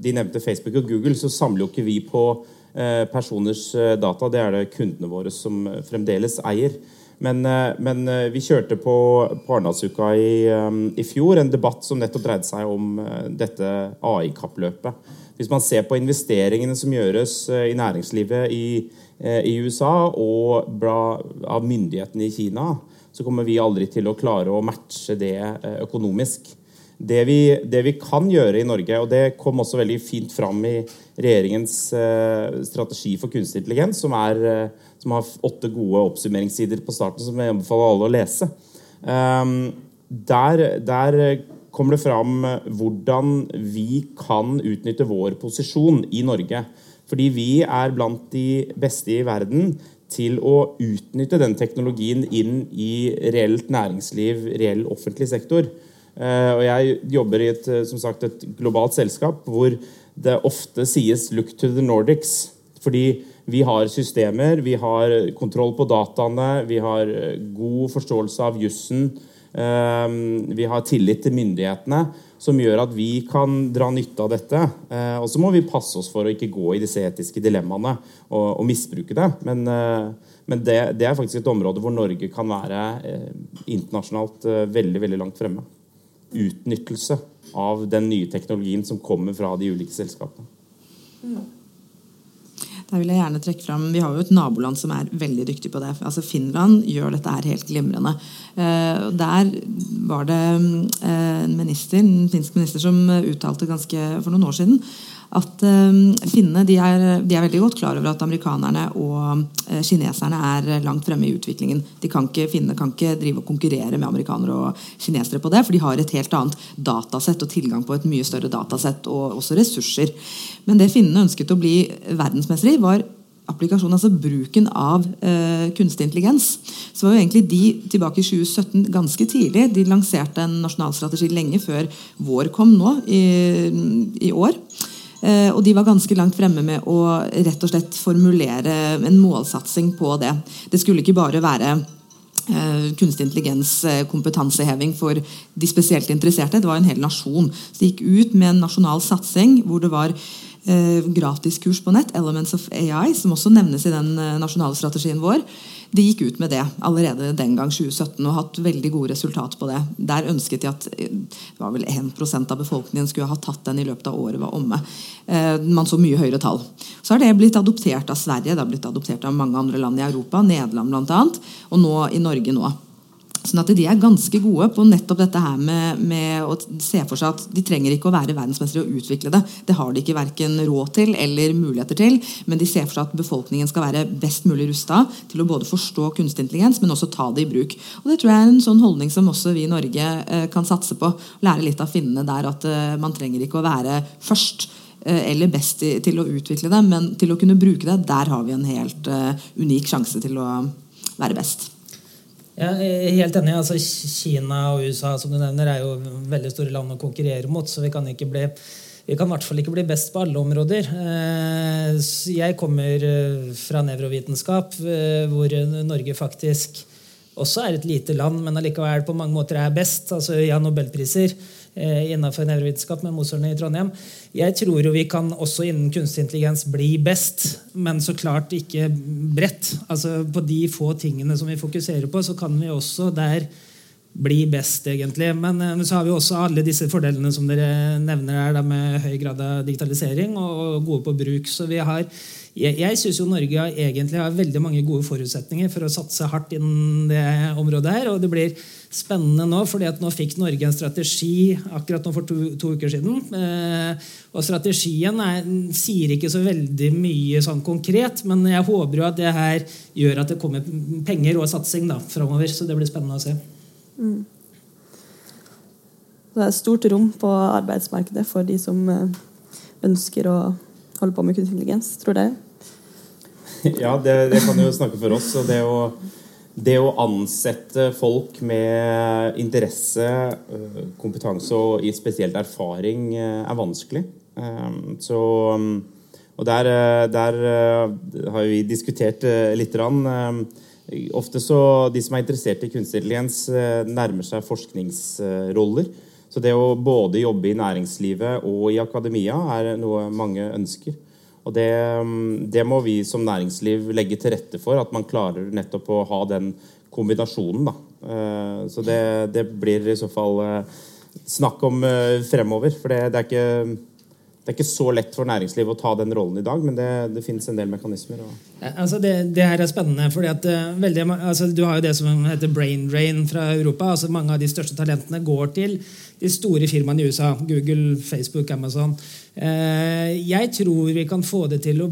de nevnte Facebook og Google, så samler jo ikke vi på personers data. Det er det kundene våre som fremdeles eier. Men, uh, men vi kjørte på, på Arendalsuka i, um, i, fjor en debatt som nettopp dreide seg om dette AI-kappløpet. Hvis man ser på investeringene som gjøres eh, i næringslivet i, eh, i USA og av myndighetene i Kina, så kommer vi aldri til å klare å matche det eh, økonomisk. Det vi, det vi, kan gjøre i Norge, og det kom også veldig fint fram i regjeringens strategi for kunstig intelligens, som, er, som har åtte gode oppsummeringssider på starten, som jeg anbefaler alle å lese. Der, der kommer det fram hvordan vi kan utnytte vår posisjon i Norge. Fordi vi er blant de beste i verden til å utnytte den teknologien inn i reelt næringsliv, reell offentlig sektor. Eh, og jeg jobber i et, som sagt, et globalt selskap hvor det ofte sies 'look to the Nordics'. Fordi vi har systemer, vi har kontroll på dataene, vi har god forståelse av jussen. Ehm, vi har tillit til myndighetene, som gjør at vi kan dra nytte av dette. Eh, og så må vi passe oss for å ikke gå i disse etiske dilemmaene og, og misbruke det. Men, eh, men det, det, er faktisk et område hvor Norge kan være eh, internasjonalt veldig, veldig langt fremme. Utnyttelse av den nye teknologien som kommer fra de ulike selskapene. Mm. Der vil jeg gjerne trekke frem, Vi har jo et naboland som er veldig dyktig på det. Altså Finland gjør dette her helt glimrende. Uh, der var det uh, en minister, en finsk minister som uttalte ganske for noen år siden at uh, finnene de er, de er, veldig godt klar over at amerikanerne og uh, kineserne er langt fremme i utviklingen. De kan ikke, Finnene kan ikke drive og konkurrere med amerikanere og kinesere på det, for de har et helt annet datasett og tilgang på et mye større datasett og også ressurser. Men det finnene ønsket å bli verdensmester i, var applikasjonen, altså bruken av eh, kunstig intelligens. Så var jo egentlig de tilbake i 2017 ganske tidlig. De lanserte en nasjonal strategi lenge før vår kom nå i, i år. Eh, og de var ganske langt fremme med å rett og slett formulere en målsatsing på det. Det skulle ikke bare være eh, kunstig intelligens, eh, kompetanseheving for de spesielt interesserte. Det var en hel nasjon. Så de gikk ut med en nasjonal satsing hvor det var gratiskurs på nett, Elements of AI, som også nevnes i den nasjonale strategien vår. De gikk ut med det allerede den gang 2017 og hatt veldig gode resultat på det. Der ønsket de at eh, det var vel 1% av befolkningen skulle ha tatt den i løpet av året var omme. Eh, man så mye høyere tall. Så har det blitt adoptert av Sverige, det har blitt adoptert av mange andre land i Europa, Nederland bl.a., og nå i Norge nå. Sånn at De er ganske gode på nettopp dette her med, med, å se for seg at de trenger ikke å være verdensmestere og utvikle det. Det har de ikke verken råd til eller muligheter til. Men de ser for seg at befolkningen skal være best mulig rusta til å både forstå kunstig intelligens, men også ta det i bruk. Og Det tror jeg er en sånn holdning som også vi i Norge eh, kan satse på. Lære litt av finnene der at eh, man trenger ikke å være først eh, eller best til å utvikle det, men til å kunne bruke det. Der har vi en helt unik sjanse til å være best. Er helt enig. altså Kina og USA som du nevner, er jo veldig store land å konkurrere mot. så vi kan ikke bli vi kan i hvert fall ikke bli best på alle områder. Eh, jeg kommer eh, fra nevrovitenskap, eh, hvor Norge faktisk også er et lite land, men allikevel på mange måter er best. Altså, Vi har nobelpriser innenfor nevrovitenskap med Mosorene i Trondheim. Jeg tror jo vi kan også innen kunstig intelligens bli best, men så klart ikke bredt. Altså På de få tingene som vi fokuserer på, så kan vi også der bli best, egentlig. Men, men så har vi også alle disse fordelene som dere nevner her, med høy grad av digitalisering og gode på bruk. Så vi har jeg, jeg syns Norge egentlig har veldig mange gode forutsetninger for å satse hardt innen det området. her, og Det blir spennende nå, fordi at nå fikk Norge en strategi akkurat nå for to, to uker siden. Eh, og Strategien er, sier ikke så veldig mye sånn konkret, men jeg håper jo at det her gjør at det kommer penger og satsing da, framover. Så det blir spennende å se. Mm. Det er stort rom på arbeidsmarkedet for de som eh, ønsker å holde på med kunstig intelligens, tror dere? [laughs] Ja, det, det, kan jo snakke for oss. og det å, det å ansette folk med interesse, øh, kompetanse og i spesielt erfaring øh, er vanskelig. Ehm, så, og der, øh, der har vi diskutert litt. grann. ofte så De som er interessert i kunstig intelligens, nærmer seg forskningsroller. Så det å både jobbe i næringslivet og i akademia er noe mange ønsker. Og det, mm, det, må vi som næringsliv legge til rette for, at man klarer nettopp å ha den kombinasjonen. Da. Eh, så det, det blir i så fall eh, snakk om eh, fremover. For det, det, er ikke, det, er ikke så lett for næringslivet å ta den rollen i dag, men det, det finnes en del mekanismer. Altså det, her er spennende. fordi at veldig, altså Du har jo det som heter brain drain fra Europa. altså Mange av de største talentene går til de store firmaene i USA. Google, Facebook, Amazon. Uh, jeg tror vi kan få det til å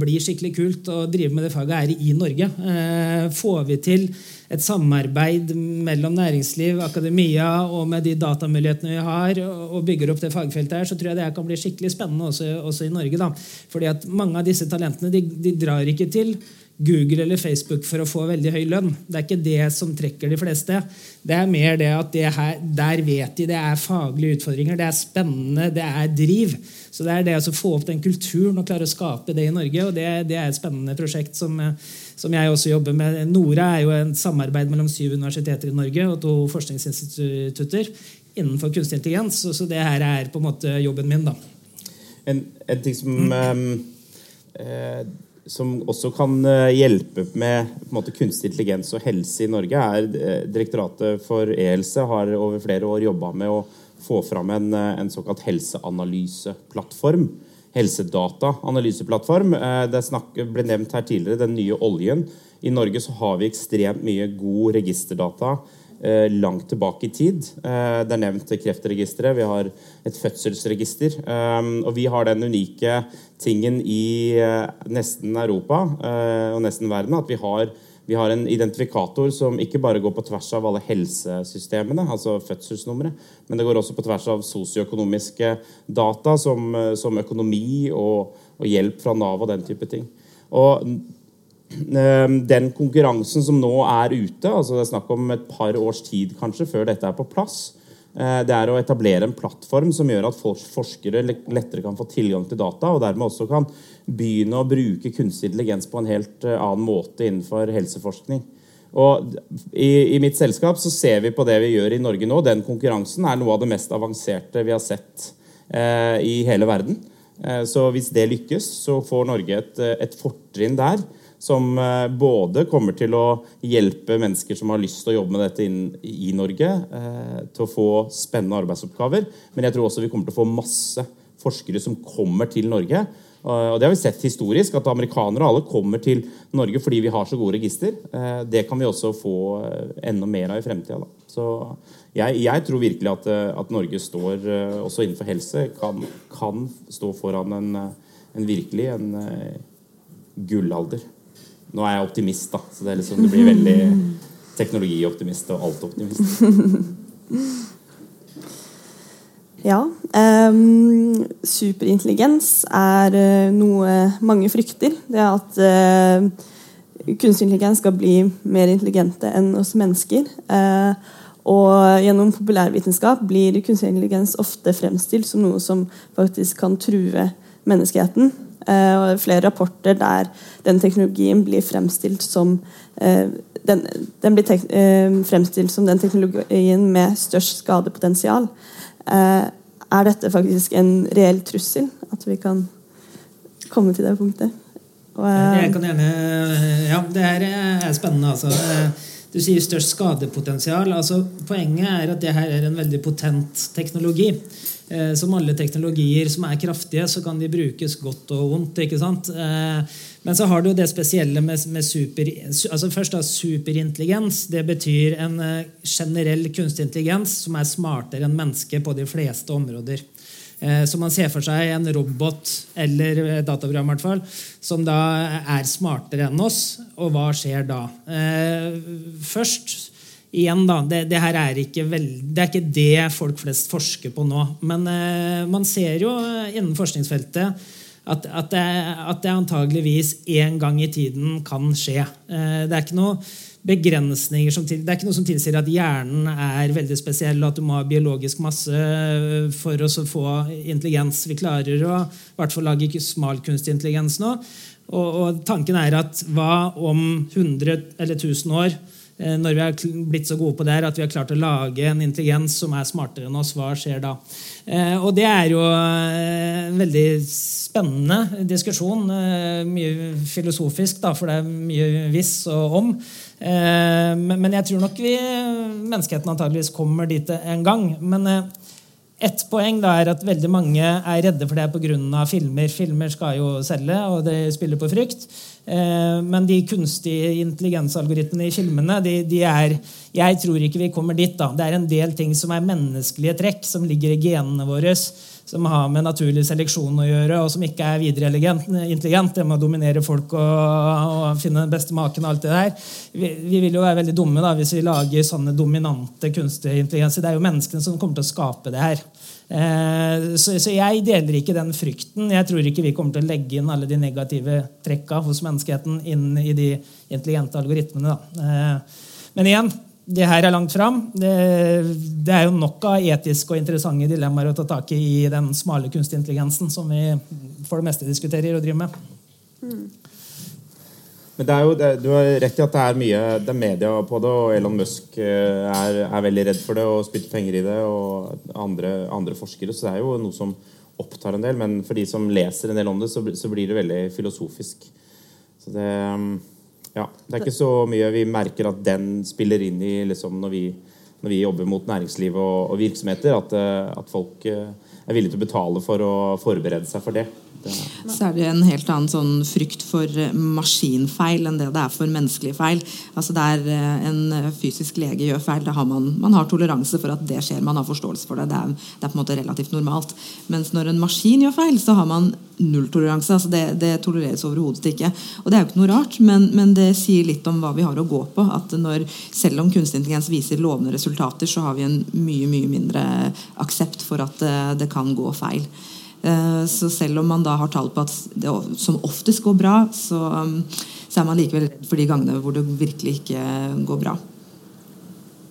bli skikkelig kult å drive med det faget her i Norge. Eh, får vi til et samarbeid mellom næringsliv, akademia og med de datamulighetene vi har, og bygger opp det fagfeltet her, så tror jeg det kan bli skikkelig spennende også, også i Norge. Da. Fordi at mange av disse talentene de, de drar ikke til Google eller Facebook for å få veldig høy lønn. Det er ikke det som trekker de fleste. Det er mer det at det her, der vet de det er faglige utfordringer, det er spennende, det er driv. Så det er det å få opp den kulturen og klare å skape det i Norge. og Det, det er et spennende prosjekt som, som, jeg også jobber med. Nora er jo en samarbeid mellom syv universiteter i Norge og to forskningsinstitutter innenfor kunstig intelligens. Så, så det her er på en måte jobben min. da. En, en ting som mm. um, eh, som også kan eh, hjelpe med måte, kunstig intelligens og helse i Norge, er eh, Direktoratet for e-helse har over flere år jobba med å få fram en, eh, en såkalt helseanalyseplattform. Helsedataanalyseplattform. Det ble nevnt her tidligere den nye oljen. I Norge så har vi ekstremt mye god registerdata langt tilbake i tid. Eh, det er nevnt Kreftregisteret. Vi har et fødselsregister. Eh, og vi har den unike tingen i nesten Europa og nesten verden at vi har, vi har en identifikator som ikke bare går på tvers av alle helsesystemene, altså fødselsnummeret, men det går også på tvers av sosioøkonomiske data som, som økonomi og, og hjelp fra Nav og den type ting. Og den konkurransen som nå er ute, altså det er snakk om et par års tid kanskje før dette er på plass, eh, det er å etablere en plattform som gjør at forskere lettere kan få tilgang til data, og dermed også kan begynne å bruke kunstig intelligens på en helt eh, annen måte innenfor helseforskning. Og i, i, mitt selskap så ser vi på det vi gjør i Norge nå. Den konkurransen er noe av det mest avanserte vi har sett eh, i hele verden. Eh, så hvis det lykkes, så får Norge et, et fortrinn der som eh, både kommer til å hjelpe mennesker som har lyst til å jobbe med dette i Norge, eh, til å få spennende arbeidsoppgaver. Men jeg tror også vi kommer til å få masse forskere som kommer til Norge Og det har vi sett historisk, at amerikanere og alle kommer til Norge fordi vi har så gode register. Eh, det kan vi også få enda mer av i fremtida. Så jeg, jeg, tror virkelig at, at, Norge står, også innenfor helse, kan, kan stå foran en, en virkelig en gullalder. Nå er jeg optimist, da, så det, liksom, det blir veldig teknologioptimist og altoptimist. [laughs] Ja. Um, superintelligens er uh, noe mange frykter. Det er at uh, kunstig intelligens skal bli mer intelligente enn oss mennesker. Uh, og gjennom populærvitenskap blir kunstig intelligens ofte fremstilt som noe som faktisk kan true menneskeheten. Og flere rapporter der den teknologien blir fremstilt som den, den blir fremstilt som den teknologien med størst skadepotensial. Eh, er dette faktisk en reell trussel? At vi kan komme til det punktet? Og, eh, jeg kan gjerne Ja, det her er spennende, altså. Eh, du sier størst skadepotensial. altså Poenget er at det her er en veldig potent teknologi. Eh, som alle teknologier som er kraftige, så kan de brukes godt og vondt. ikke sant? Eh, men så har du det spesielle med, med super, altså først da, superintelligens. Det betyr en eh, generell kunstig intelligens som er smartere enn mennesket på de fleste områder. Så man ser for seg en robot eller dataprogram hvert fall, som da er smartere enn oss. Og hva skjer da? Først igjen, da, det, det, her er ikke, veld, det er ikke det folk flest forsker på nå. Men eh, man ser jo innen forskningsfeltet at, at, det, at det antageligvis en gang i tiden kan skje. Eh, det er ikke noe begrensninger som Det er ikke noe som tilsier at hjernen er veldig spesiell, og at du må ha biologisk masse for å få intelligens. Vi klarer å i hvert fall lage smal kunstig intelligens nå. Og, og tanken er at hva om 100 eller 1000 år Eh, når vi har blitt så gode på det her at vi har klart å lage en intelligens som er smartere enn oss, hva skjer da? Eh, og det er jo en eh, veldig spennende diskusjon. Mye filosofisk, da, for det er mye viss og om. Men jeg tror nok vi, menneskeheten antageligvis kommer dit en gang. Men ett poeng da er at veldig mange er redde for det pga. filmer. Filmer skal jo selge, og det spiller på frykt. Eh, men de kunstige intelligensalgoritmene i filmene de, de, er Jeg tror ikke vi kommer dit. da. Det er en del ting som er menneskelige trekk, som ligger i genene våre, som har med naturlig seleksjon å gjøre, og som ikke er videre intelligent. Det med å dominere folk og, og finne den beste maken og alt det der. Vi, vi, vil jo være veldig dumme da, hvis vi lager sånne dominante kunstige intelligenser. Det er jo menneskene som kommer til å skape det her. Eh, så, så, jeg deler ikke den frykten. Jeg tror ikke vi kommer til å legge inn alle de negative trekka hos menneskeheten inn i de intelligente algoritmene. Eh, men igjen, det her er langt fram. Det, det, er jo nok av etiske og interessante dilemmaer å ta tak i i den smale kunstig intelligensen som vi for det meste diskuterer og driver med. Mm. Men det er jo, det, Du har rett i at det er mye det er media på det, og Elon Musk eh, er, er veldig redd for det og spytter penger i det, og andre, andre, forskere. Så det er jo noe som opptar en del. Men for de som leser en del om det, så, så blir det veldig filosofisk. Så det, ja, det er ikke så mye vi merker at den spiller inn i liksom, når, vi, når vi jobber mot næringsliv og, og virksomheter, at, eh, at folk eh, er villige til å betale for å forberede seg for det. Så er det en helt annen sånn frykt for eh, maskinfeil enn det det er for menneskelige feil. Altså Der eh, en eh, fysisk lege gjør feil, har man, man har toleranse for at det skjer. Man har forståelse for det. Det er, det er på en måte relativt normalt. Mens når en maskin gjør feil, så har man nulltoleranse. Altså det, det tolereres overhodet ikke. Og det er jo ikke noe rart, men, men, det sier litt om hva vi har å gå på. At når, selv om kunstig intelligens viser lovende resultater, så har vi en mye, mye mindre aksept for at det kan gå feil. Eh, så selv om man da har tall på at det som oftest går bra, så, um, så er man likevel redd for de gangene hvor det virkelig ikke går bra.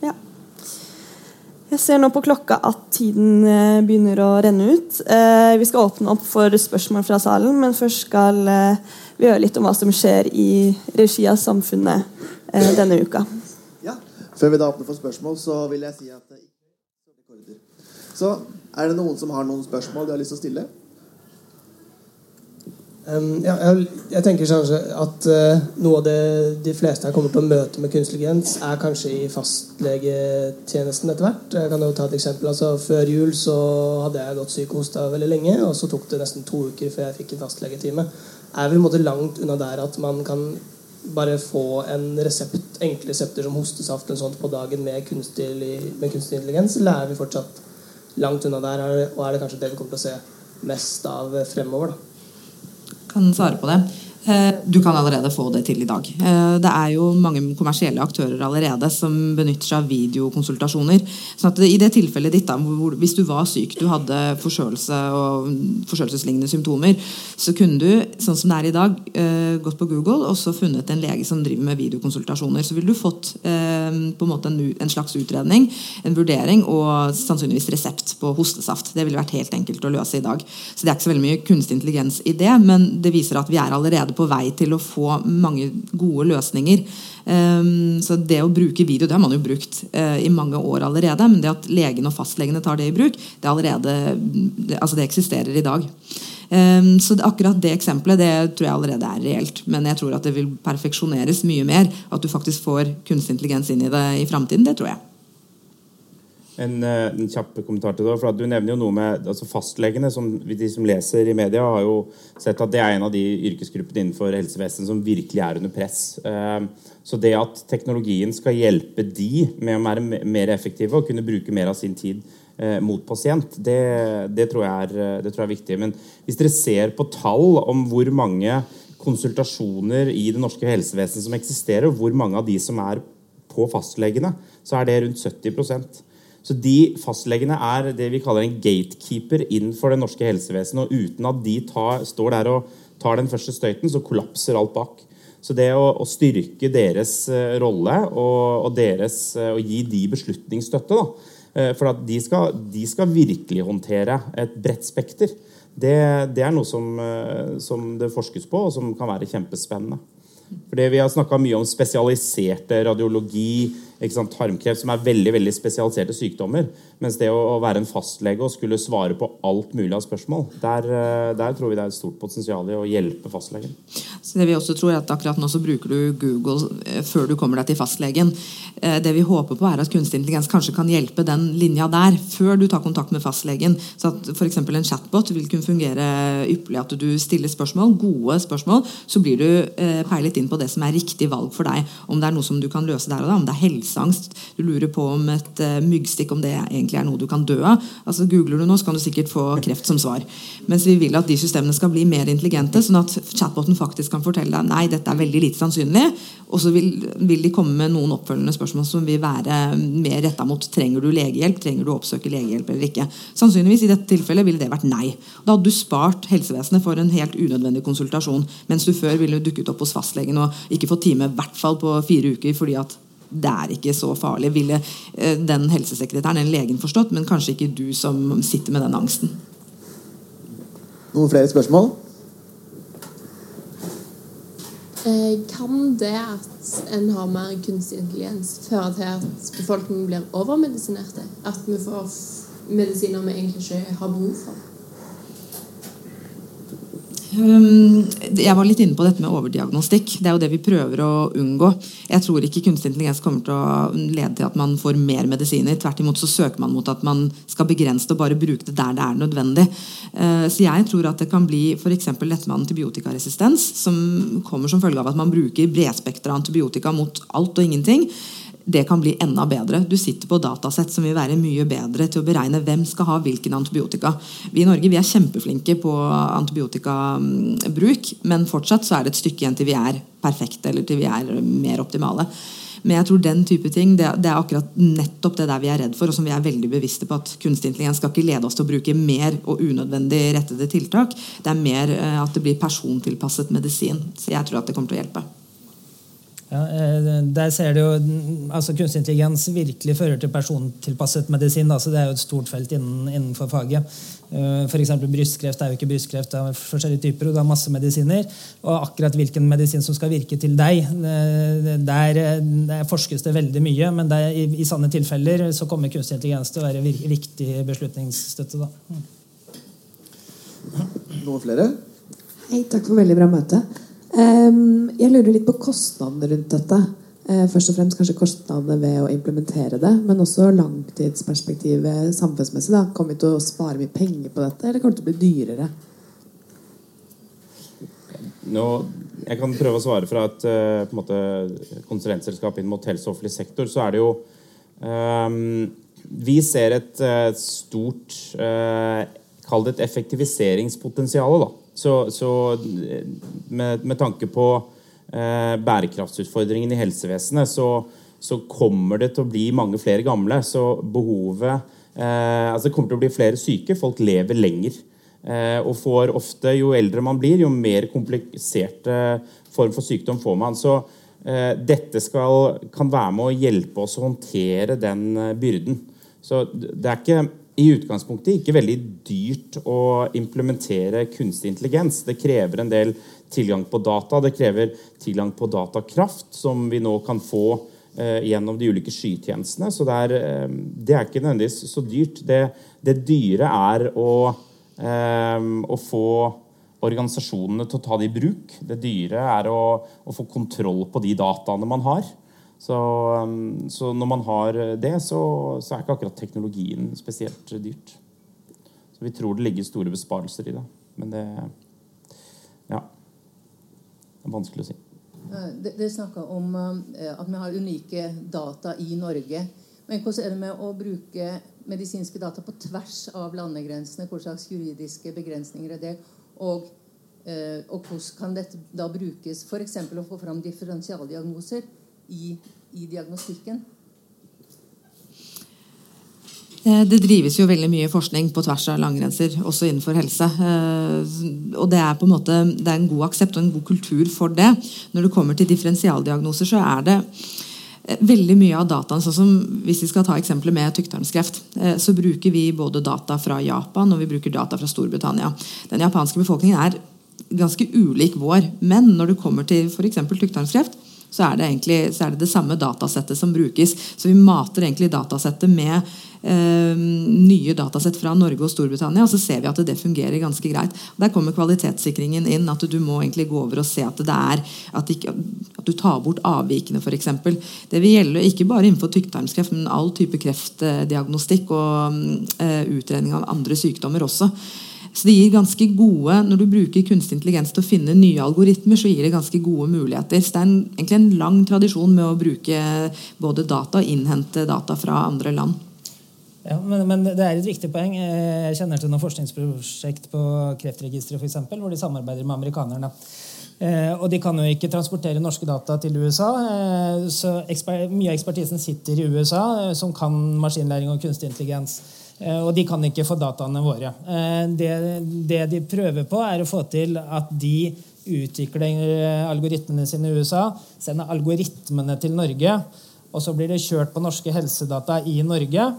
Ja. Jeg ser nå på klokka at tiden eh, begynner å renne ut. Eh, vi skal åpne opp for spørsmål fra salen, men først skal vi høre litt om hva som skjer i regi av Samfunnet denne uka. Ja, Før vi da åpner for spørsmål, så vil jeg si at Så er det noen som har noen spørsmål de har lyst til å stille? Um, ja, jeg, jeg, tenker kanskje at uh, noe av det de fleste her kommer til å møte med kunstig intelligens, er kanskje i fastlegetjenesten etter hvert. Jeg kan jo ta et eksempel. Altså, før jul så hadde jeg gått syk og hosta veldig lenge, og så tok det nesten to uker før jeg fikk en fastlegetime. Er vi måte langt unna der at man kan bare få en resept, enkle resepter som hostesaft eller sånt på dagen med kunstig, med kunstig intelligens, eller er vi fortsatt langt unna der? Og er det kanskje det vi kommer til å se mest av fremover? da? kan svare på det. Eh, du kan allerede få det til i dag. Eh, det er jo mange kommersielle aktører allerede som benytter seg av videokonsultasjoner. sånn at I det tilfellet ditt, da, hvis du var syk, du hadde forkjølelse og forkjølelseslignende symptomer, så kunne du, sånn som det er i dag, eh, gått på Google og så funnet en lege som driver med videokonsultasjoner. Så ville du fått på en måte en, slags utredning, en vurdering og sannsynligvis resept på hostesaft. Det ville vært helt enkelt å løse i dag. Så det er ikke så veldig mye kunstig intelligens i det, men det viser at vi er allerede på vei til å få mange gode løsninger. Um, så det å bruke video det har man jo brukt uh, i mange år allerede. Men det at legene og fastlegene tar det i bruk, det, allerede, altså det eksisterer i dag. Um, så akkurat det eksempelet det tror jeg allerede er reelt. Men jeg tror at det vil perfeksjoneres mye mer. At du faktisk får kunstig intelligens inn i det i framtiden, det tror jeg. En, eh, en, kjapp kommentar til det. for Du nevner jo noe med altså Fastlegene, som de som leser i media, har jo sett at det er en av de yrkesgruppene innenfor helsevesenet som virkelig er under press. Eh, så det at teknologien skal hjelpe de med å være mer effektive og kunne bruke mer av sin tid eh, mot pasient, det, det, tror er, det, tror jeg er, viktig. Men hvis dere ser på tall om hvor mange konsultasjoner i det norske helsevesenet som eksisterer, og hvor mange av de som er på fastlegene, så er det rundt 70 så de fastlegene er det vi kaller en gatekeeper innenfor det norske helsevesenet. Og uten at de tar, står der og tar den første støyten, så kollapser alt bak. Så det å, å styrke deres uh, rolle og, og, deres, uh, og, gi de beslutningsstøtte da, uh, For at de skal, de skal, virkelig håndtere et bredt spekter. Det, det er noe som, som, det forskes på, og som kan være kjempespennende. Fordi Vi har snakka mye om spesialiserte radiologi, tarmkreft, som er veldig veldig spesialiserte sykdommer. Mens det å, å, være en fastlege og skulle svare på alt mulig av spørsmål, der, eh, der tror vi det er et stort potensial i å hjelpe fastlegen. Så det vi også tror er at Akkurat nå så bruker du Google eh, før du kommer deg til fastlegen. Eh, det vi håper på er at kunstig intelligens kanskje kan hjelpe den linja der før du tar kontakt med fastlegen. Så at f.eks. en chatbot vil kunne fungere ypperlig. At du stiller spørsmål, gode spørsmål, så blir du peilet inn på det som er riktig valg for deg. Om det er noe som du kan løse der og da, om det er helseangst, du lurer på om et myggstikk om det egentlig er noe du kan dø av. Altså Googler du nå, så kan du sikkert få kreft som svar. Mens vi vil at de systemene skal bli mer intelligente, sånn at chatboten faktisk kan fortelle deg nei, dette er veldig lite sannsynlig. Og så vil, vil, de komme med noen oppfølgende spørsmål som vil være mer retta mot trenger du legehjelp, trenger du å oppsøke legehjelp eller ikke. Sannsynligvis i dette tilfellet ville det vært nei. Da hadde du spart helsevesenet for en helt unødvendig konsultasjon, mens du før ville dukket opp hos fastlegen og ikke fått time i hvert fall på fire uker fordi at det er ikke så farlig, ville eh, den helsesekretæren eller legen forstått, men kanskje ikke du som sitter med den angsten. Noen flere spørsmål? Eh, kan det at en har mer kunstig intelligens, føre til at befolkningen blir overmedisinerte? At vi får medisiner vi egentlig ikke har behov for? Um, jeg var litt inne på dette med overdiagnostikk. Det er jo det vi prøver å unngå. Jeg tror ikke kunstig intelligens kommer til å lede til at man får mer medisiner. Tvert imot så søker man mot at man skal begrense det og bare bruke det der det er nødvendig. Uh, så jeg tror at det kan bli f.eks. dette med antibiotikaresistens, som kommer som følge av at man bruker bredspektra antibiotika mot alt og ingenting det kan bli enda bedre. Du sitter på datasett som vil være mye bedre til å beregne hvem skal ha hvilken antibiotika. Vi i Norge vi er kjempeflinke på antibiotikabruk, men fortsatt så er det et stykke igjen til vi er perfekte eller til vi er mer optimale. Men jeg tror den type ting, det, er akkurat nettopp det der vi er redd for, og som vi er veldig bevisste på at kunstig intelligens skal ikke lede oss til å bruke mer og unødvendig rettede tiltak. Det er mer eh, at det blir persontilpasset medisin. Så jeg tror at det kommer til å hjelpe. Ja, eh, der ser du jo altså Kunstig intelligens virkelig fører til persontilpasset medisin. Da, så Det er jo et stort felt innen, innenfor faget. Eh, F.eks. brystkreft er jo ikke brystkreft. Det er forskjellige typer, og det er masse medisiner. Og akkurat hvilken medisin som skal virke til deg, eh, der, der forskes det veldig mye. Men der, i, i sanne tilfeller så kommer kunstig intelligens til å være viktig beslutningsstøtte. Da. Noen flere? Hei, takk for veldig bra møte. Um, jeg lurer litt på kostnadene rundt dette. Uh, først og fremst kanskje kostnadene ved å implementere det, men også langtidsperspektivet samfunnsmessig. da. Kommer vi til å spare mye penger på dette, eller kommer det til å bli dyrere? Nå, jeg kan prøve å svare fra et uh, på en måte, konsulentselskap inn mot helse og offentlig sektor. Så er det jo um, Vi ser et et stort uh, Kall det et effektiviseringspotensial. Da. Så, så med, med, tanke på bærekraftsutfordringen i helsevesenet, så, så, kommer det til å bli mange flere gamle. Så behovet Altså det kommer til å bli flere syke. Folk lever lenger. Eh, og får ofte, jo eldre man blir, jo mer kompliserte form for sykdom får man. Så eh, dette skal, kan være med å hjelpe oss å håndtere den eh, byrden. Så det er ikke i utgangspunktet ikke veldig dyrt å implementere kunstig intelligens. Det krever en del tilgang på data. Det krever tilgang på datakraft, som vi nå kan få eh, gjennom de ulike skytjenestene. Så det er, eh, det er ikke nødvendigvis så dyrt. Det, det dyre er å Ehm, å få organisasjonene til å ta det i bruk. Det dyre er å, å få kontroll på de dataene man har. Så, ehm, så når man har det, så, så, er ikke akkurat teknologien spesielt dyrt. Så vi tror det ligger store besparelser i det. Men det ja, det er vanskelig å si. Dere snakka om eh, at vi har unike data i Norge. Men hvordan er det med å bruke medisinske data på tvers av landegrensene? Hva slags juridiske begrensninger er det? Og, eh, og hvordan kan dette da brukes f.eks. å få fram differensialdiagnoser i, i diagnostikken? Eh, det drives jo veldig mye forskning på tvers av landegrenser, også innenfor helse. Eh, og det er på en måte det er en god aksept og en god kultur for det. Når det kommer til differensialdiagnoser, så er det Eh, veldig mye av dataen, sånn som Hvis vi skal ta eksempelet med tykktarmskreft, så bruker vi både data fra Japan og vi bruker data fra Storbritannia. Den japanske befolkningen er ganske ulik vår. Men når det kommer til f.eks. tykktarmskreft, så er, det egentlig, er det det samme datasettet som brukes. Så vi mater egentlig datasettet med eh, nye datasett fra Norge og Storbritannia, og så ser vi at det fungerer ganske greit. Der kommer kvalitetssikringen inn. At du må egentlig gå over og se at det er at, ikke, at du tar bort avvikene, f.eks. Det vil gjelde ikke bare innenfor tykktarmskreft, men all type kreftdiagnostikk og eh, utredning av andre sykdommer også. Så det gir ganske gode, Når du bruker kunstig intelligens til å finne nye algoritmer, så gir det ganske gode muligheter. Så det er en, egentlig en lang tradisjon med å bruke både data og innhente data fra andre land. Ja, men, men, det er et viktig poeng. Jeg kjenner til noen forskningsprosjekt på Kreftregisteret for eksempel, hvor de samarbeider med amerikanerne. Eh, og de kan jo ikke transportere norske data til USA. Eh, så eksper, mye av ekspertisen sitter i USA, eh, som kan maskinlæring og kunstig intelligens. Eh, og de kan ikke få dataene våre. Eh, det, det, de prøver på, er å få til at de utvikler eh, algoritmene sine i USA, sender algoritmene til Norge, og så blir det kjørt på norske helsedata i Norge.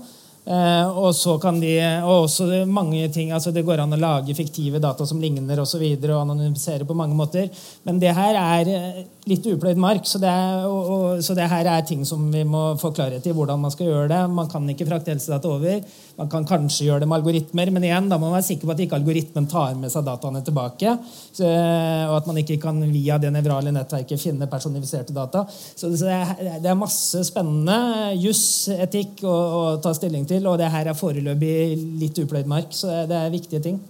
Eh, og så kan de, og også mange ting, altså Det går an å lage fiktive data som ligner og, så videre, og anonymisere på mange måter. Men det her er eh, litt upløyd mark, så det, er, og, og, så det her er ting som vi må få klarhet i hvordan man skal gjøre det. Man kan ikke frakte helsedata over. Man kan kanskje gjøre det med algoritmer, men igjen, da må man være sikker på at ikke algoritmen tar med seg dataene tilbake. Så, og at man ikke kan via det nevrale nettverket finne personifiserte data. Så det er, det er masse spennende juss, etikk, å ta stilling til til, og det her er foreløpig litt upløyd mark, så det er viktige ting.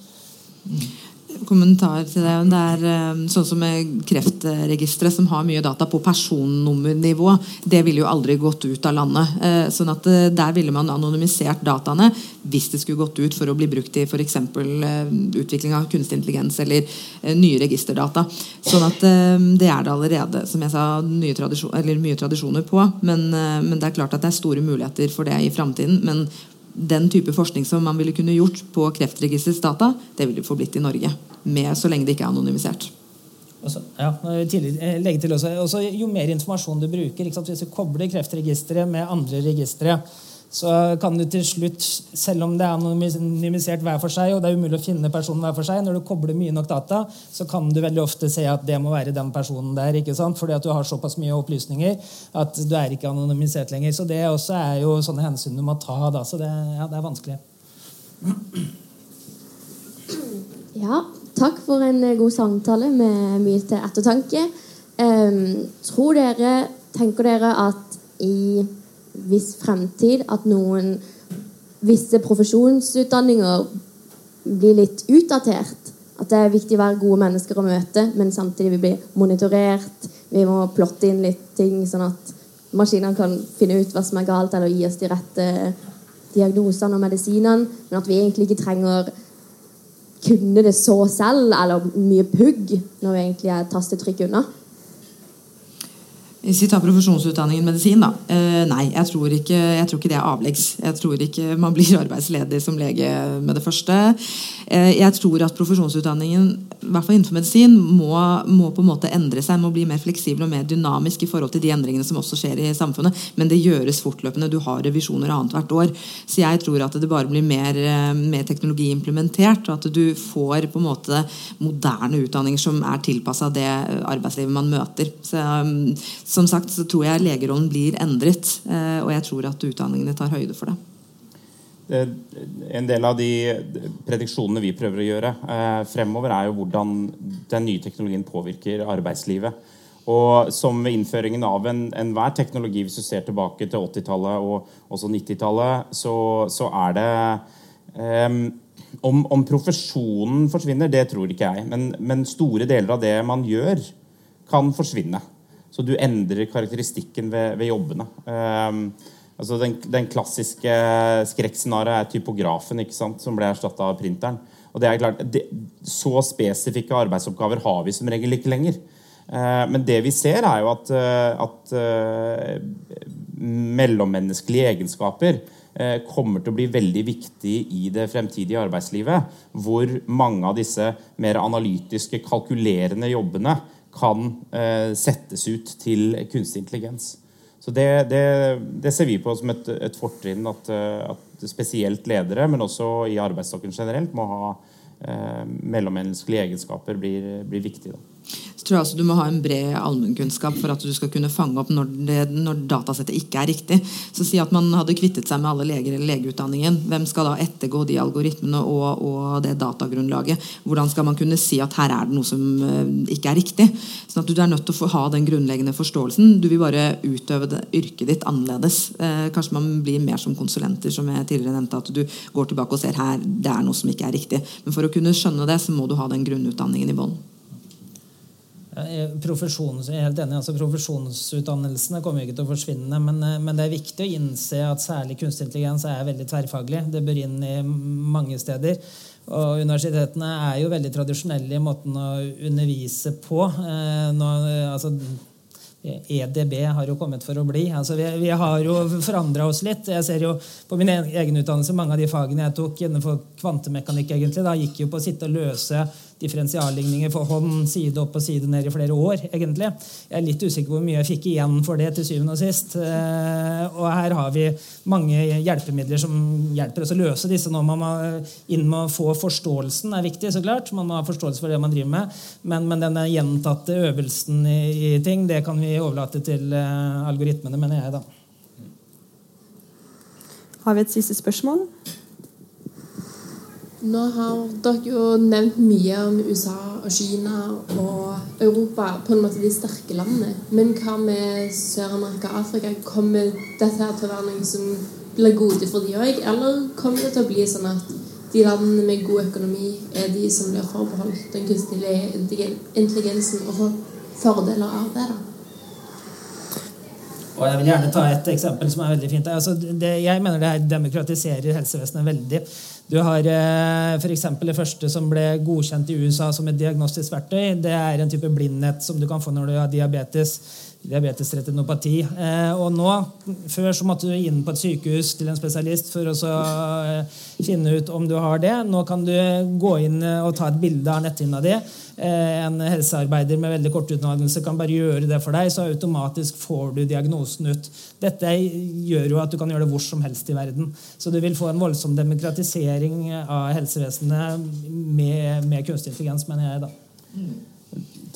Kommentar til det. Det er eh, sånn som Kreftregisteret, som har mye data på personnummernivå. Det ville jo aldri gått ut av landet. Eh, sånn at eh, Der ville man anonymisert dataene hvis det skulle gått ut for å bli brukt i f.eks. utvikling av kunstig intelligens eller nye registerdata. Sånn at det er det allerede, som jeg sa, tradisjon, mye tradisjoner på. Men, men det er klart at det er store muligheter for det i framtiden. Men den type forskning som man ville kunne gjort på Kreftregisterets data, det ville få blitt i Norge. Med, så lenge det ikke er anonymisert. Også, ja, eh, også, også, Jo mer informasjon du bruker, hvis du kobler Kreftregisteret med andre registre, så kan du til slutt, selv om det er anonymisert hver for seg, og det er umulig å finne personen hver for seg, når du kobler mye nok data, så kan du veldig ofte se at det må være den personen der. ikke sant? Fordi at du har såpass mye opplysninger at du er ikke anonymisert lenger. Så det også er jo sånne hensyn du må ta. da, Så det, ja, det er vanskelig. Ja, takk for en eh, god samtale med mye til ettertanke. Um, tror dere, tenker dere at i viss fremtid at noen visse profesjonsutdanninger blir litt utdatert? At det er viktig å være gode mennesker å møte, men samtidig vi blir monitorert. Vi må plotte inn litt ting, sånn at maskinene kan finne ut hva som er galt, eller gi oss de rette diagnosene og medisinene, men at vi egentlig ikke trenger kunne det så selv, eller mye pugg, når vi egentlig er tastetrykk unna. Hvis vi tar profesjonsutdanningen medisin, da. Eh, nei, jeg tror, ikke, jeg tror, ikke, det er avleggs. Jeg tror ikke man blir [laughs] arbeidsledig som lege med det første. Eh, jeg tror at profesjonsutdanningen, i hvert fall innenfor medisin, må, må, på en måte endre seg. Må bli mer fleksibel og mer dynamisk i forhold til de endringene som også skjer i samfunnet. Men det gjøres fortløpende. Du har revisjoner annethvert år. Så jeg tror at det bare blir mer, eh, mer, teknologi implementert, og at du får på en måte moderne utdanninger som er tilpassa det arbeidslivet man møter. Så, som sagt så tror jeg legerollen blir endret, eh, og jeg tror at utdanningene tar høyde for det. En del av de prediksjonene vi prøver å gjøre eh, fremover, er jo hvordan den nye teknologien påvirker arbeidslivet. Og som ved innføringen av enhver en teknologi, hvis du ser tilbake til 80-tallet og også 90-tallet, så, så, er det um, om, profesjonen forsvinner, det tror ikke jeg. Men, men store deler av det man gjør, kan forsvinne. Så du endrer karakteristikken ved, ved jobbene. Um, altså den, den, klassiske skrekkscenarioet er typografen sant, som ble erstatta av printeren. Og det er klart, det, Så spesifikke arbeidsoppgaver har vi som regel ikke lenger. Uh, men det vi ser, er jo at, uh, at uh, mellommenneskelige egenskaper kommer til å bli veldig viktig i det fremtidige arbeidslivet. Hvor mange av disse mer analytiske, kalkulerende jobbene kan eh, settes ut til kunstig intelligens. Så det, det, det ser vi på som et, et fortrinn at, eh, at, spesielt ledere, men også i arbeidsstokken generelt, må ha eh, mellommenneskelige egenskaper blir, blir viktig. Da så tror jeg også du må ha en bred allmennkunnskap for at du skal kunne fange opp når, det, når, datasettet ikke er riktig. Så Si at man hadde kvittet seg med alle leger eller legeutdanningen. Hvem skal da ettergå de algoritmene og, og, det datagrunnlaget? Hvordan skal man kunne si at her er det noe som uh, ikke er riktig? Sånn at Du er nødt til å ha den grunnleggende forståelsen. Du vil bare utøve det, yrket ditt annerledes. Eh, kanskje man blir mer som konsulenter, som jeg tidligere nevnte. At du går tilbake og ser her, det er noe som ikke er riktig. Men for å kunne skjønne det, så må du ha den grunnutdanningen i bånn. Profesjons, altså profesjonsutdannelsene kommer ikke til å forsvinne, men, eh, men, det er viktig å innse at særlig kunstig intelligens er veldig tverrfaglig. Det bør inn i mange steder. Og universitetene er jo veldig tradisjonelle i måten å undervise på. Eh, nå, altså, EDB har jo kommet for å bli. Altså, vi, vi har jo forandra oss litt. Jeg ser jo På min egen utdannelse, mange av de fagene jeg tok innenfor kvantemekanikk, egentlig, da gikk jo på å sitte og løse differensialligninger for hånd, side opp og side ned i flere år. egentlig. Jeg er litt usikker på hvor mye jeg fikk igjen for det til syvende og sist. Eh, og her har vi mange hjelpemidler som hjelper oss å løse disse nå. Man må inn med å få forståelsen er viktig, så klart. Man må ha forståelse for det man driver med. Men, men denne gjentatte øvelsen i, i, ting, det kan vi overlate til uh, algoritmene, mener jeg, da. Har vi et siste spørsmål? Nå har dere jo nevnt mye om USA og Kina og Europa, på en måte de sterke landene. Men hva med Sør-Amerika og Afrika? Kommer dette her til å være noe som blir gode for de òg? Eller kommer det til å bli sånn at de landene med god økonomi er de som blir forbeholdt den kunstige intelligensen og får fordeler av det? da? Og Jeg vil gjerne ta et eksempel som er veldig fint. Altså, det, jeg mener det her demokratiserer helsevesenet veldig. Du har eh, f.eks. det første som ble godkjent i USA som et diagnostisk verktøy. Det er en type blindhet som du kan få når du har diabetes. Diabetesretinopati. Eh, og nå, Før så måtte du inn på et sykehus til en spesialist for å eh, finne ut om du har det. Nå kan du gå inn og ta et bilde av netthinna di. En helsearbeider med veldig kort utdannelse kan bare gjøre det for deg, så automatisk får du diagnosen ut. Dette gjør jo at du kan gjøre det hvor som helst i verden. Så du vil få en voldsom demokratisering av helsevesenet med, med kunstig intelligens, mener jeg. da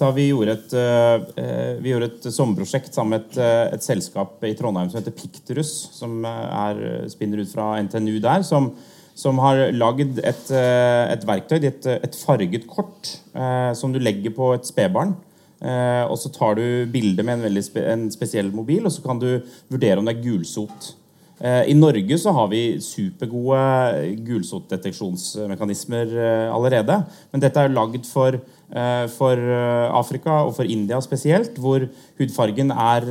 da vi gjorde et, uh, vi gjorde et sommerprosjekt sammen med et, uh, et, selskap i Trondheim som heter Pikterus, som er, spinner ut fra NTNU der, som, som har lagd et, eh, et verktøy, et, et farget kort, eh, som du legger på et spedbarn. Eh, og så tar du bilde med en, spe, en spesiell mobil, og så kan du vurdere om det er gulsot. Eh, I Norge så har vi supergode gulsotdeteksjonsmekanismer eh, allerede. Men dette er lagd for, eh, for Afrika og for India spesielt, hvor hudfargen er,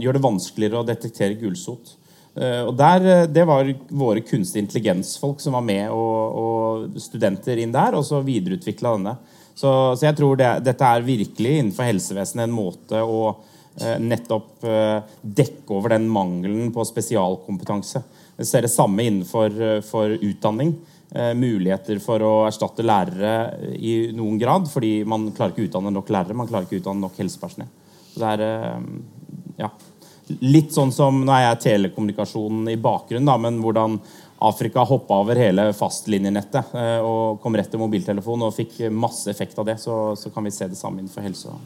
gjør det vanskeligere å detektere gulsot. Og der, Det var våre kunstig intelligensfolk som var med, og, og studenter inn der, og så videreutvikla denne. Så, så, jeg tror det, dette er virkelig innenfor helsevesenet en måte å nettopp eh, dekke over den mangelen på spesialkompetanse. Vi ser det samme innenfor eh, utdanning. Eh, muligheter for å erstatte lærere i noen grad, fordi man klarer ikke å utdanne nok lærere, man klarer ikke å utdanne nok helsepersonell. Det er eh, ja, litt sånn som Nå er jeg telekommunikasjonen i bakgrunnen, da, men hvordan Afrika hoppa over hele fastlinjenettet eh, og kom rett til mobiltelefon og fikk masse effekt av det, så, så kan vi se det samme innenfor helse.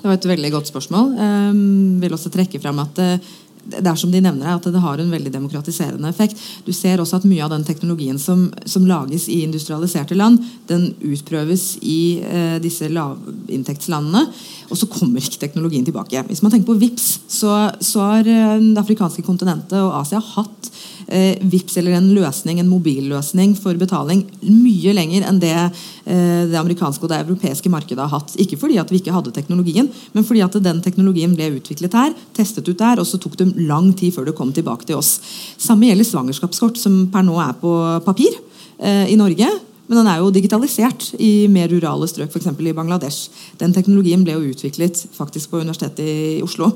Det var et veldig godt spørsmål. Jeg ehm, vil også trekke frem at eh, det er som de nevner at det har en veldig demokratiserende effekt. Du ser også at Mye av den teknologien som, som lages i industrialiserte land, den utprøves i eh, disse lavinntektslandene. Og så kommer ikke teknologien tilbake. Hvis man tenker på VIPS, så, så har eh, det afrikanske kontinentet og Asia hatt eh, VIPS eller en løsning, en mobilløsning for betaling mye lenger enn det eh, det amerikanske og det europeiske markedet har hatt. Ikke fordi at vi ikke hadde teknologien, men fordi at den teknologien ble utviklet her, testet ut der, og så tok det lang tid før det kom tilbake til oss. Samme gjelder svangerskapskort, som per nå er på papir eh, i Norge. Men den er jo digitalisert i mer rurale strøk, f.eks. i Bangladesh. Den teknologien ble jo utviklet faktisk på Universitetet i Oslo.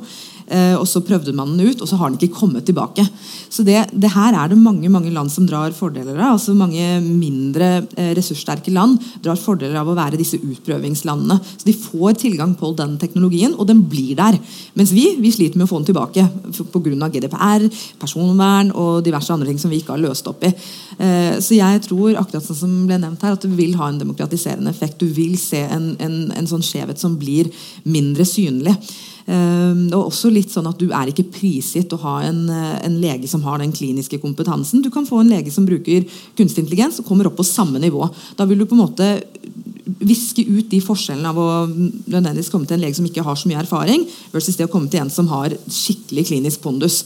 Eh, og så prøvde man den ut, og så har den ikke kommet tilbake. Så det, det her er det mange mange land som drar fordeler av. altså Mange mindre eh, ressurssterke land drar fordeler av å være disse utprøvingslandene. Så De får tilgang på den teknologien, og den blir der. Mens vi vi sliter med å få den tilbake pga. GDPR, personvern og diverse andre ting som vi ikke har løst opp i. Eh, så jeg tror akkurat sånn som ble nevnt her, at det vil ha en demokratiserende effekt. Du vil se en, en, en sånn skjevhet som blir mindre synlig. Ehm, og også litt sånn at Du er ikke prisgitt å ha en, eh, en, lege som har den kliniske kompetansen. Du kan få en lege som bruker kunstig intelligens og kommer opp på samme nivå. Da vil du på en måte viske ut de forskjellene av å nødvendigvis komme til en lege som ikke har så mye erfaring, versus det å komme til en som har skikkelig klinisk pondus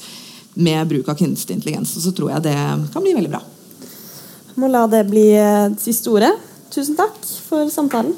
med bruk av kunstig intelligens. Og så tror jeg det kan bli veldig bra. Jeg må la det bli siste ordet. Tusen takk for samtalen.